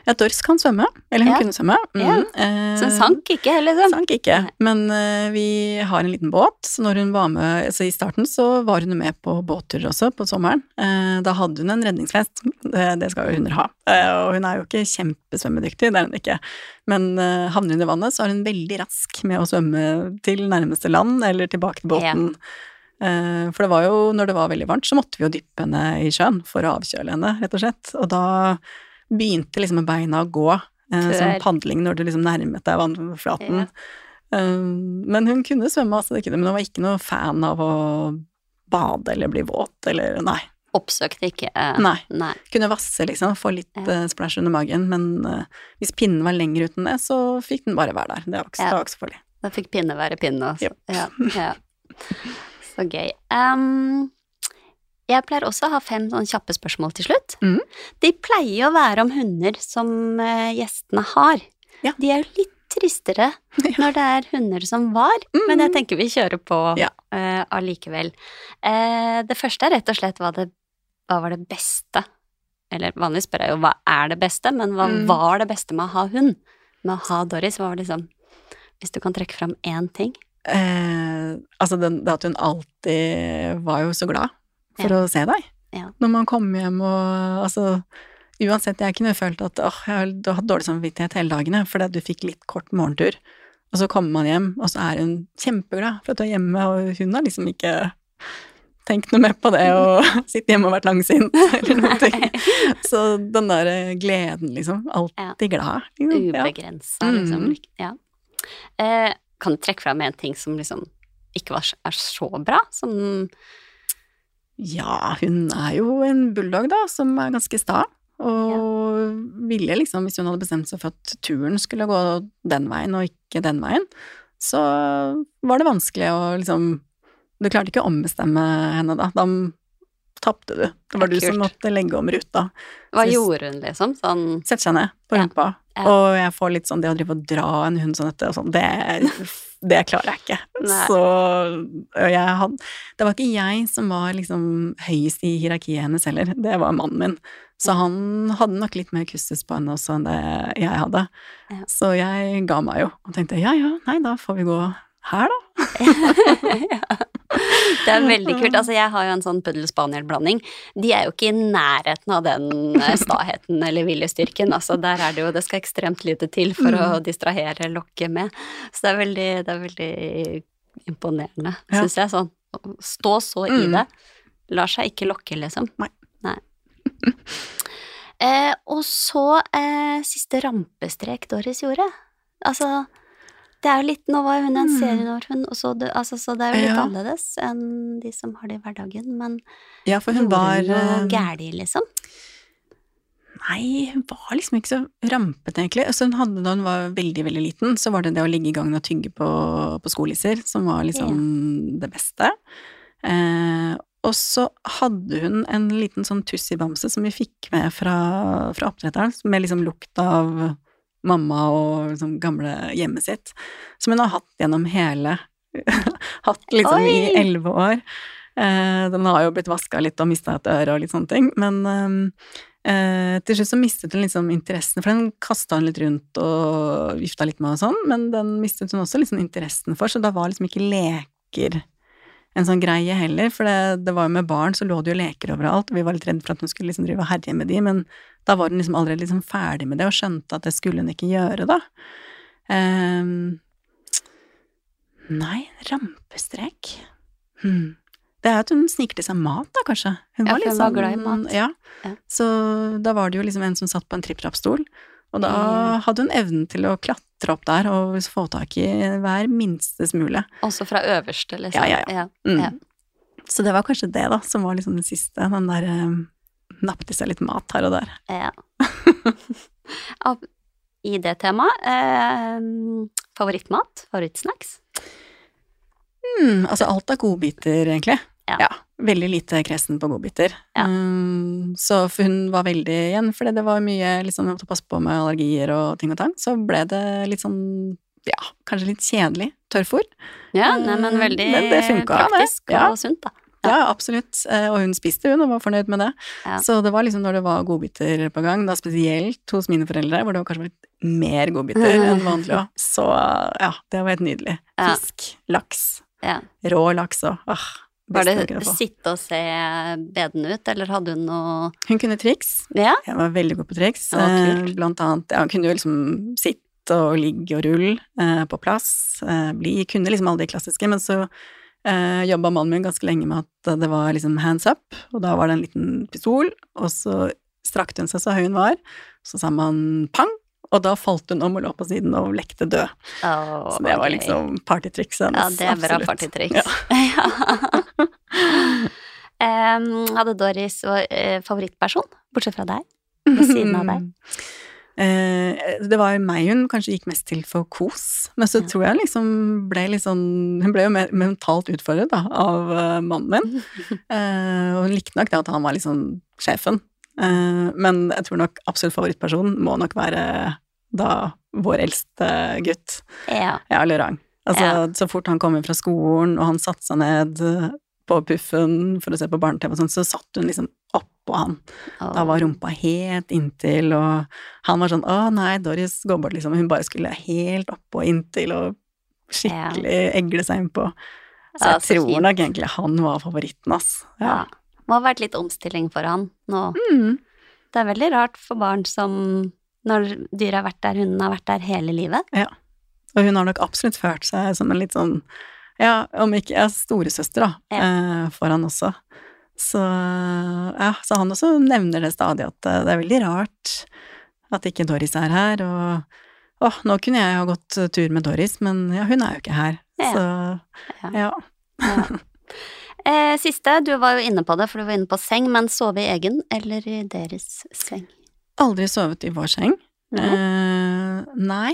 Speaker 2: Ja, Doris kan svømme. Eller hun
Speaker 1: Ja.
Speaker 2: kunne svømme. Mm.
Speaker 1: Ja.
Speaker 2: Eh,
Speaker 1: Så hun sank ikke, liksom.
Speaker 2: Sank ikke, men uh, vi har en liten båt, så når hun var med altså, I starten så var hun med på båtturer også, på sommeren. Uh, da hadde hun en redningsvest, det, det skal jo hunder ha. Uh, og hun er jo ikke kjempesvømmedyktig, det er hun ikke. Men havner hun i vannet, så er hun veldig rask med å svømme til nærmeste land, eller tilbake til båten. Ja. for det var jo, når det var veldig varmt, så måtte vi jo dyppe henne i sjøen for å avkjøle henne, rett og slett. Og da begynte liksom med beina å gå, eh, som padling når du liksom nærmet deg vannflaten.
Speaker 1: Ja.
Speaker 2: Um, men hun kunne svømme, altså, det kunne, men hun var ikke noe fan av å bade eller bli våt, eller nei.
Speaker 1: Oppsøkte ikke uh,
Speaker 2: Nei.
Speaker 1: nei.
Speaker 2: Kunne vasse, liksom, få litt
Speaker 1: Ja.
Speaker 2: Uh, splash under magen, men uh, hvis pinnen var lenger uten det, så fikk den bare være der. Det var ikke,
Speaker 1: Ja.
Speaker 2: det var ikke så farlig.
Speaker 1: Da fikk pinne være pinne. Altså. Ja, ja. *laughs* Så gøy. Um, jeg pleier også å ha fem sånne kjappe spørsmål til slutt.
Speaker 2: Mm.
Speaker 1: De pleier å være om hunder som eh, gjestene har.
Speaker 2: Ja.
Speaker 1: De er jo litt tristere *laughs* når det er hunder som var, men jeg tenker vi kjører på
Speaker 2: Ja.
Speaker 1: uh, allikevel. Uh, det første er rett og slett hva, det, hva var det beste Eller vanligvis spør jeg jo hva er det beste, men hva
Speaker 2: Mm.
Speaker 1: var det beste med å ha hund? Med å ha Doris, hva var det liksom Hvis du kan trekke fram én ting?
Speaker 2: Eh, altså den, det at hun alltid var jo så glad for å se deg.
Speaker 1: Ja.
Speaker 2: Når man kommer hjem og altså Uansett, jeg kunne følt at åh, jeg har hatt dårlig samvittighet hele dagene fordi at du fikk litt kort morgentur. Og så kommer man hjem, og så er hun kjempeglad for at du er hjemme, og hun har liksom ikke tenkt noe mer på det *laughs* og sitte hjemme og vært langsint *laughs* eller noe. Så den der eh, gleden, liksom. Alltid glad. Liksom. Ja.
Speaker 1: Ubegrensa, liksom.
Speaker 2: Mm.
Speaker 1: Ja. Eh, kan du trekke fram en ting som liksom ikke var, er så bra? Som
Speaker 2: Ja, hun er jo en bulldog, da, som er ganske sta. Og ville liksom, hvis hun hadde bestemt seg for at turen skulle gå den veien og ikke den veien, så var det vanskelig å liksom Du klarte ikke å ombestemme henne da. Da tapte du. Det var
Speaker 1: det
Speaker 2: du som måtte legge om ruta.
Speaker 1: Hva
Speaker 2: Så-
Speaker 1: gjorde hun, liksom? Sånn
Speaker 2: Sette seg ned på rumpa.
Speaker 1: Ja.
Speaker 2: Og jeg får litt sånn det å drive og dra en hund sånn etter og sånn, det, *laughs* det klarer jeg ikke.
Speaker 1: Nei.
Speaker 2: Så jeg hadde Det var ikke jeg som var liksom høyest i hierarkiet hennes heller, det var mannen min. Så han hadde nok litt mer kustus på henne også enn det jeg hadde.
Speaker 1: Ja.
Speaker 2: Så jeg ga meg jo, og tenkte ja ja, nei da får vi gå her, da. *laughs* *laughs*
Speaker 1: Det er veldig kult. Altså, jeg har jo en sånn puddel-spaniel-blanding. De er jo ikke i nærheten av den eh, staheten eller viljestyrken. Altså, der er det jo Det skal ekstremt lite til for å
Speaker 2: Mm.
Speaker 1: distrahere, lokke med. Så det er veldig, det er veldig imponerende,
Speaker 2: Ja.
Speaker 1: syns jeg. Sånn å stå så i
Speaker 2: Mm.
Speaker 1: det. Lar seg ikke lokke, liksom.
Speaker 2: Nei.
Speaker 1: Eh, og så eh, siste rampestrek Doris gjorde. Altså, det er jo litt Nå var hun en
Speaker 2: Mm.
Speaker 1: seniorhund, og så, altså, så det er jo litt
Speaker 2: Ja.
Speaker 1: annerledes enn de som har det i hverdagen, men
Speaker 2: Ja, for hun
Speaker 1: gjorde
Speaker 2: var
Speaker 1: noe
Speaker 2: eh,
Speaker 1: gæli, liksom?
Speaker 2: Nei, hun var liksom ikke så rampete, egentlig. Så hun hadde, da hun var veldig, veldig liten, så var det det å ligge i gangen og tygge på, på skolisser som var liksom det beste. Eh, og så hadde hun en liten sånn tussibamse som vi fikk med fra, fra oppdretteren, med liksom lukt av mamma og liksom gamle hjemmet sitt, som hun har hatt gjennom hele *laughs* Hatt liksom i
Speaker 1: Oi!
Speaker 2: elleve år. Eh, den har jo blitt vaska litt og mista et øre og litt sånne ting, men eh, til slutt så mistet hun liksom interessen, for den kasta hun litt rundt og vifta litt med og sånn, men den mistet hun også liksom interessen for, så da var liksom ikke leker en sånn greie heller, for det, det var jo med barn, så lå det jo leker overalt, og vi var litt redd for at hun skulle liksom drive og herje med de, men da var hun liksom allerede liksom ferdig med det, og skjønte at det skulle hun ikke gjøre, da. Um, nei, rampestrek hmm. Det er at hun sniker til seg mat, da, kanskje. Hun
Speaker 1: Ja,
Speaker 2: var litt sånn-
Speaker 1: glad i mat.
Speaker 2: Ja.
Speaker 1: Ja.
Speaker 2: Så da var det jo liksom en som satt på en tripp-trapp-stol, og da hadde hun evnen til å klatre opp der og få tak i hver minste smule.
Speaker 1: Også fra øverste, liksom.
Speaker 2: Ja, ja,
Speaker 1: ja.
Speaker 2: Mm.
Speaker 1: Ja.
Speaker 2: Så det var kanskje det, da, som var liksom det siste. Den der um, nappet i seg litt mat her og der.
Speaker 1: Ja. *laughs* I det temaet, eh, favorittmat? Favorittsnacks?
Speaker 2: Mm, altså alt av godbiter, egentlig.
Speaker 1: Ja.
Speaker 2: veldig lite kresen på godbiter.
Speaker 1: Ja.
Speaker 2: Um, så for hun var veldig igjen, fordi det var mye liksom, å passe på med allergier og ting og tang, så ble det litt sånn ja, kanskje litt kjedelig tørrfôr.
Speaker 1: Ja, nei, men
Speaker 2: Eh,
Speaker 1: veldig
Speaker 2: men det funka, det.
Speaker 1: praktisk
Speaker 2: Ja.
Speaker 1: og sunt, da.
Speaker 2: Ja, absolutt. Eh, Og hun spiste hun og var fornøyd med det.
Speaker 1: Ja.
Speaker 2: Så det var liksom når det var godbiter på gang, da spesielt hos mine foreldre, hvor det var kanskje litt mer godbiter *laughs* enn vanlig òg, så ja, det var helt nydelig.
Speaker 1: Ja.
Speaker 2: Fisk, laks,
Speaker 1: Ja.
Speaker 2: rå laks og ah,
Speaker 1: Var det sitte og se beden ut, eller hadde hun noe
Speaker 2: Hun kunne triks.
Speaker 1: Ja?
Speaker 2: Jeg var veldig god på triks. Eh, Blant annet, ja, hun kunne jo liksom sitte og ligge og rulle eh, på plass. Eh, bli, kunne liksom alle de klassiske, men så eh, jobba mannen min ganske lenge med at det var liksom hands up, og da var det en liten pistol, og så strakte hun seg så høy hun var, så sa man pang, og da falt hun om og lå på siden og lekte død.
Speaker 1: Oh,
Speaker 2: Så det var liksom partytrikset
Speaker 1: Ja, det er bra partytriks.
Speaker 2: Ja. *laughs*
Speaker 1: um, hadde Doris eh, favorittperson, bortsett fra deg? Ved siden av deg? *laughs*
Speaker 2: Eh, det var meg hun kanskje gikk mest til for kos, men så
Speaker 1: Ja.
Speaker 2: tror jeg liksom ble litt sånn Hun ble jo mer mentalt utfordret da, av eh, mannen min, *laughs* og hun likte nok det at han var liksom sjefen. Men jeg tror nok absolutt favorittpersonen må nok være da vår eldste gutt,
Speaker 1: Ja.
Speaker 2: ja, Lørang. Altså,
Speaker 1: Ja.
Speaker 2: så fort han kom inn fra skolen, og han satte seg ned på puffen for å se på barne-TV og sånn, så satt hun liksom oppå han. Da var rumpa helt inntil, og han var sånn 'Å nei, Doris går bort', liksom. Hun bare skulle helt oppå inntil og skikkelig egle seg innpå. Så
Speaker 1: Ja,
Speaker 2: jeg
Speaker 1: så
Speaker 2: tror
Speaker 1: fint.
Speaker 2: nok egentlig han var favoritten, ass.
Speaker 1: Ja.
Speaker 2: Ja.
Speaker 1: Må ha vært litt omstilling for han nå.
Speaker 2: Mm.
Speaker 1: Det er veldig rart for barn som Når dyret har vært der, hunden har vært der hele livet. Ja.
Speaker 2: Og hun har nok absolutt følt seg som en litt sånn Ja, om ikke ja, storesøster, da,
Speaker 1: Ja.
Speaker 2: eh, for han også. Så ja, så han også nevner det stadig, at eh, det er veldig rart at ikke Doris er her, og åh, nå kunne jeg ha gått tur med Doris, men ja, hun er jo ikke her.
Speaker 1: Ja.
Speaker 2: Så
Speaker 1: Ja.
Speaker 2: ja.
Speaker 1: Ja. *laughs* Eh, siste, du var jo inne på det, for du var inne på seng, men sove i egen eller i deres seng?
Speaker 2: Aldri sovet i vår seng.
Speaker 1: Nei.
Speaker 2: Eh, nei.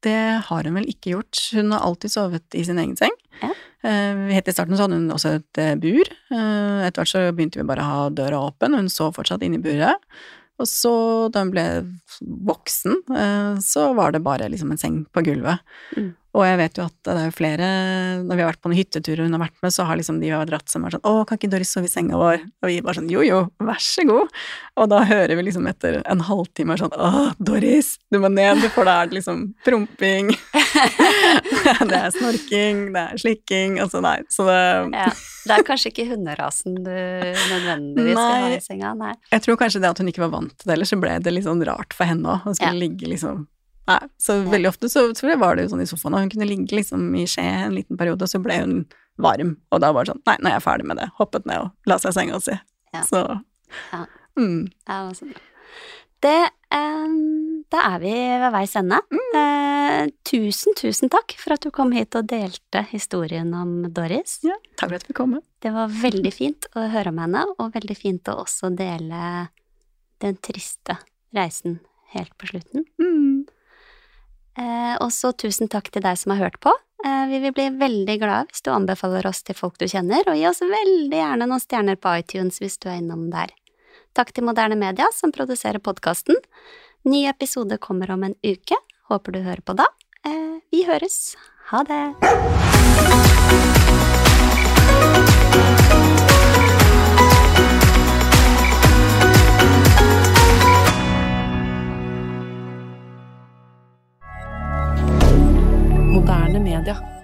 Speaker 2: Det har hun vel ikke gjort. Hun har alltid sovet i sin egen seng.
Speaker 1: Ja.
Speaker 2: Eh, helt i starten så hadde hun også et eh, bur. Eh, etter hvert så begynte vi bare å ha døra åpen, og hun sov fortsatt inne i buret. Og så, da hun ble voksen, så var det bare liksom en seng på gulvet.
Speaker 1: Mm.
Speaker 2: Og jeg vet jo at det er jo flere Når vi har vært på noen hytteturer hun har vært med, så har liksom de har dratt seg med sånn 'Å, kan ikke Doris sove i senga vår?' Og vi bare sånn 'Jo, jo, vær så god'. Og da hører vi liksom etter en halvtime sånn 'Å, Doris, du må ned', for da er det liksom promping. *laughs* det er snorking, det er slikking, altså nei. Så det
Speaker 1: Ja. Det er kanskje ikke hunderasen du nødvendigvis skal ha i senga, nei.
Speaker 2: Jeg tror kanskje det at hun ikke var vant til det, eller så ble det litt sånn rart for henne òg, å skulle ligge liksom Nei, så veldig ofte så jeg var det jo sånn i sofaen, og hun kunne ligge liksom i skje en liten periode, og så ble hun varm, og da var det sånn Nei, nå er jeg ferdig med det. Hoppet ned og la seg i senga si.
Speaker 1: Ja.
Speaker 2: Så
Speaker 1: Ja.
Speaker 2: mm.
Speaker 1: Ja, det var sånn. Det ehm, Da er vi ved veis ende. Eh, tusen, tusen takk for at du kom hit og delte historien om Doris.
Speaker 2: ja, takk for at vi kom.
Speaker 1: Det var veldig fint å høre om henne, og veldig fint å også dele den triste reisen helt på slutten.
Speaker 2: Mm.
Speaker 1: Eh, og så tusen takk til deg som har hørt på. Eh, vi vil bli veldig glad hvis du anbefaler oss til folk du kjenner, og gi oss veldig gjerne noen stjerner på iTunes hvis du er innom der. Takk til Moderne Media som produserer podkasten. Ny episode kommer om en uke. Håper du hører på da. Eh, vi høres. Ha det.
Speaker 3: Moderne media.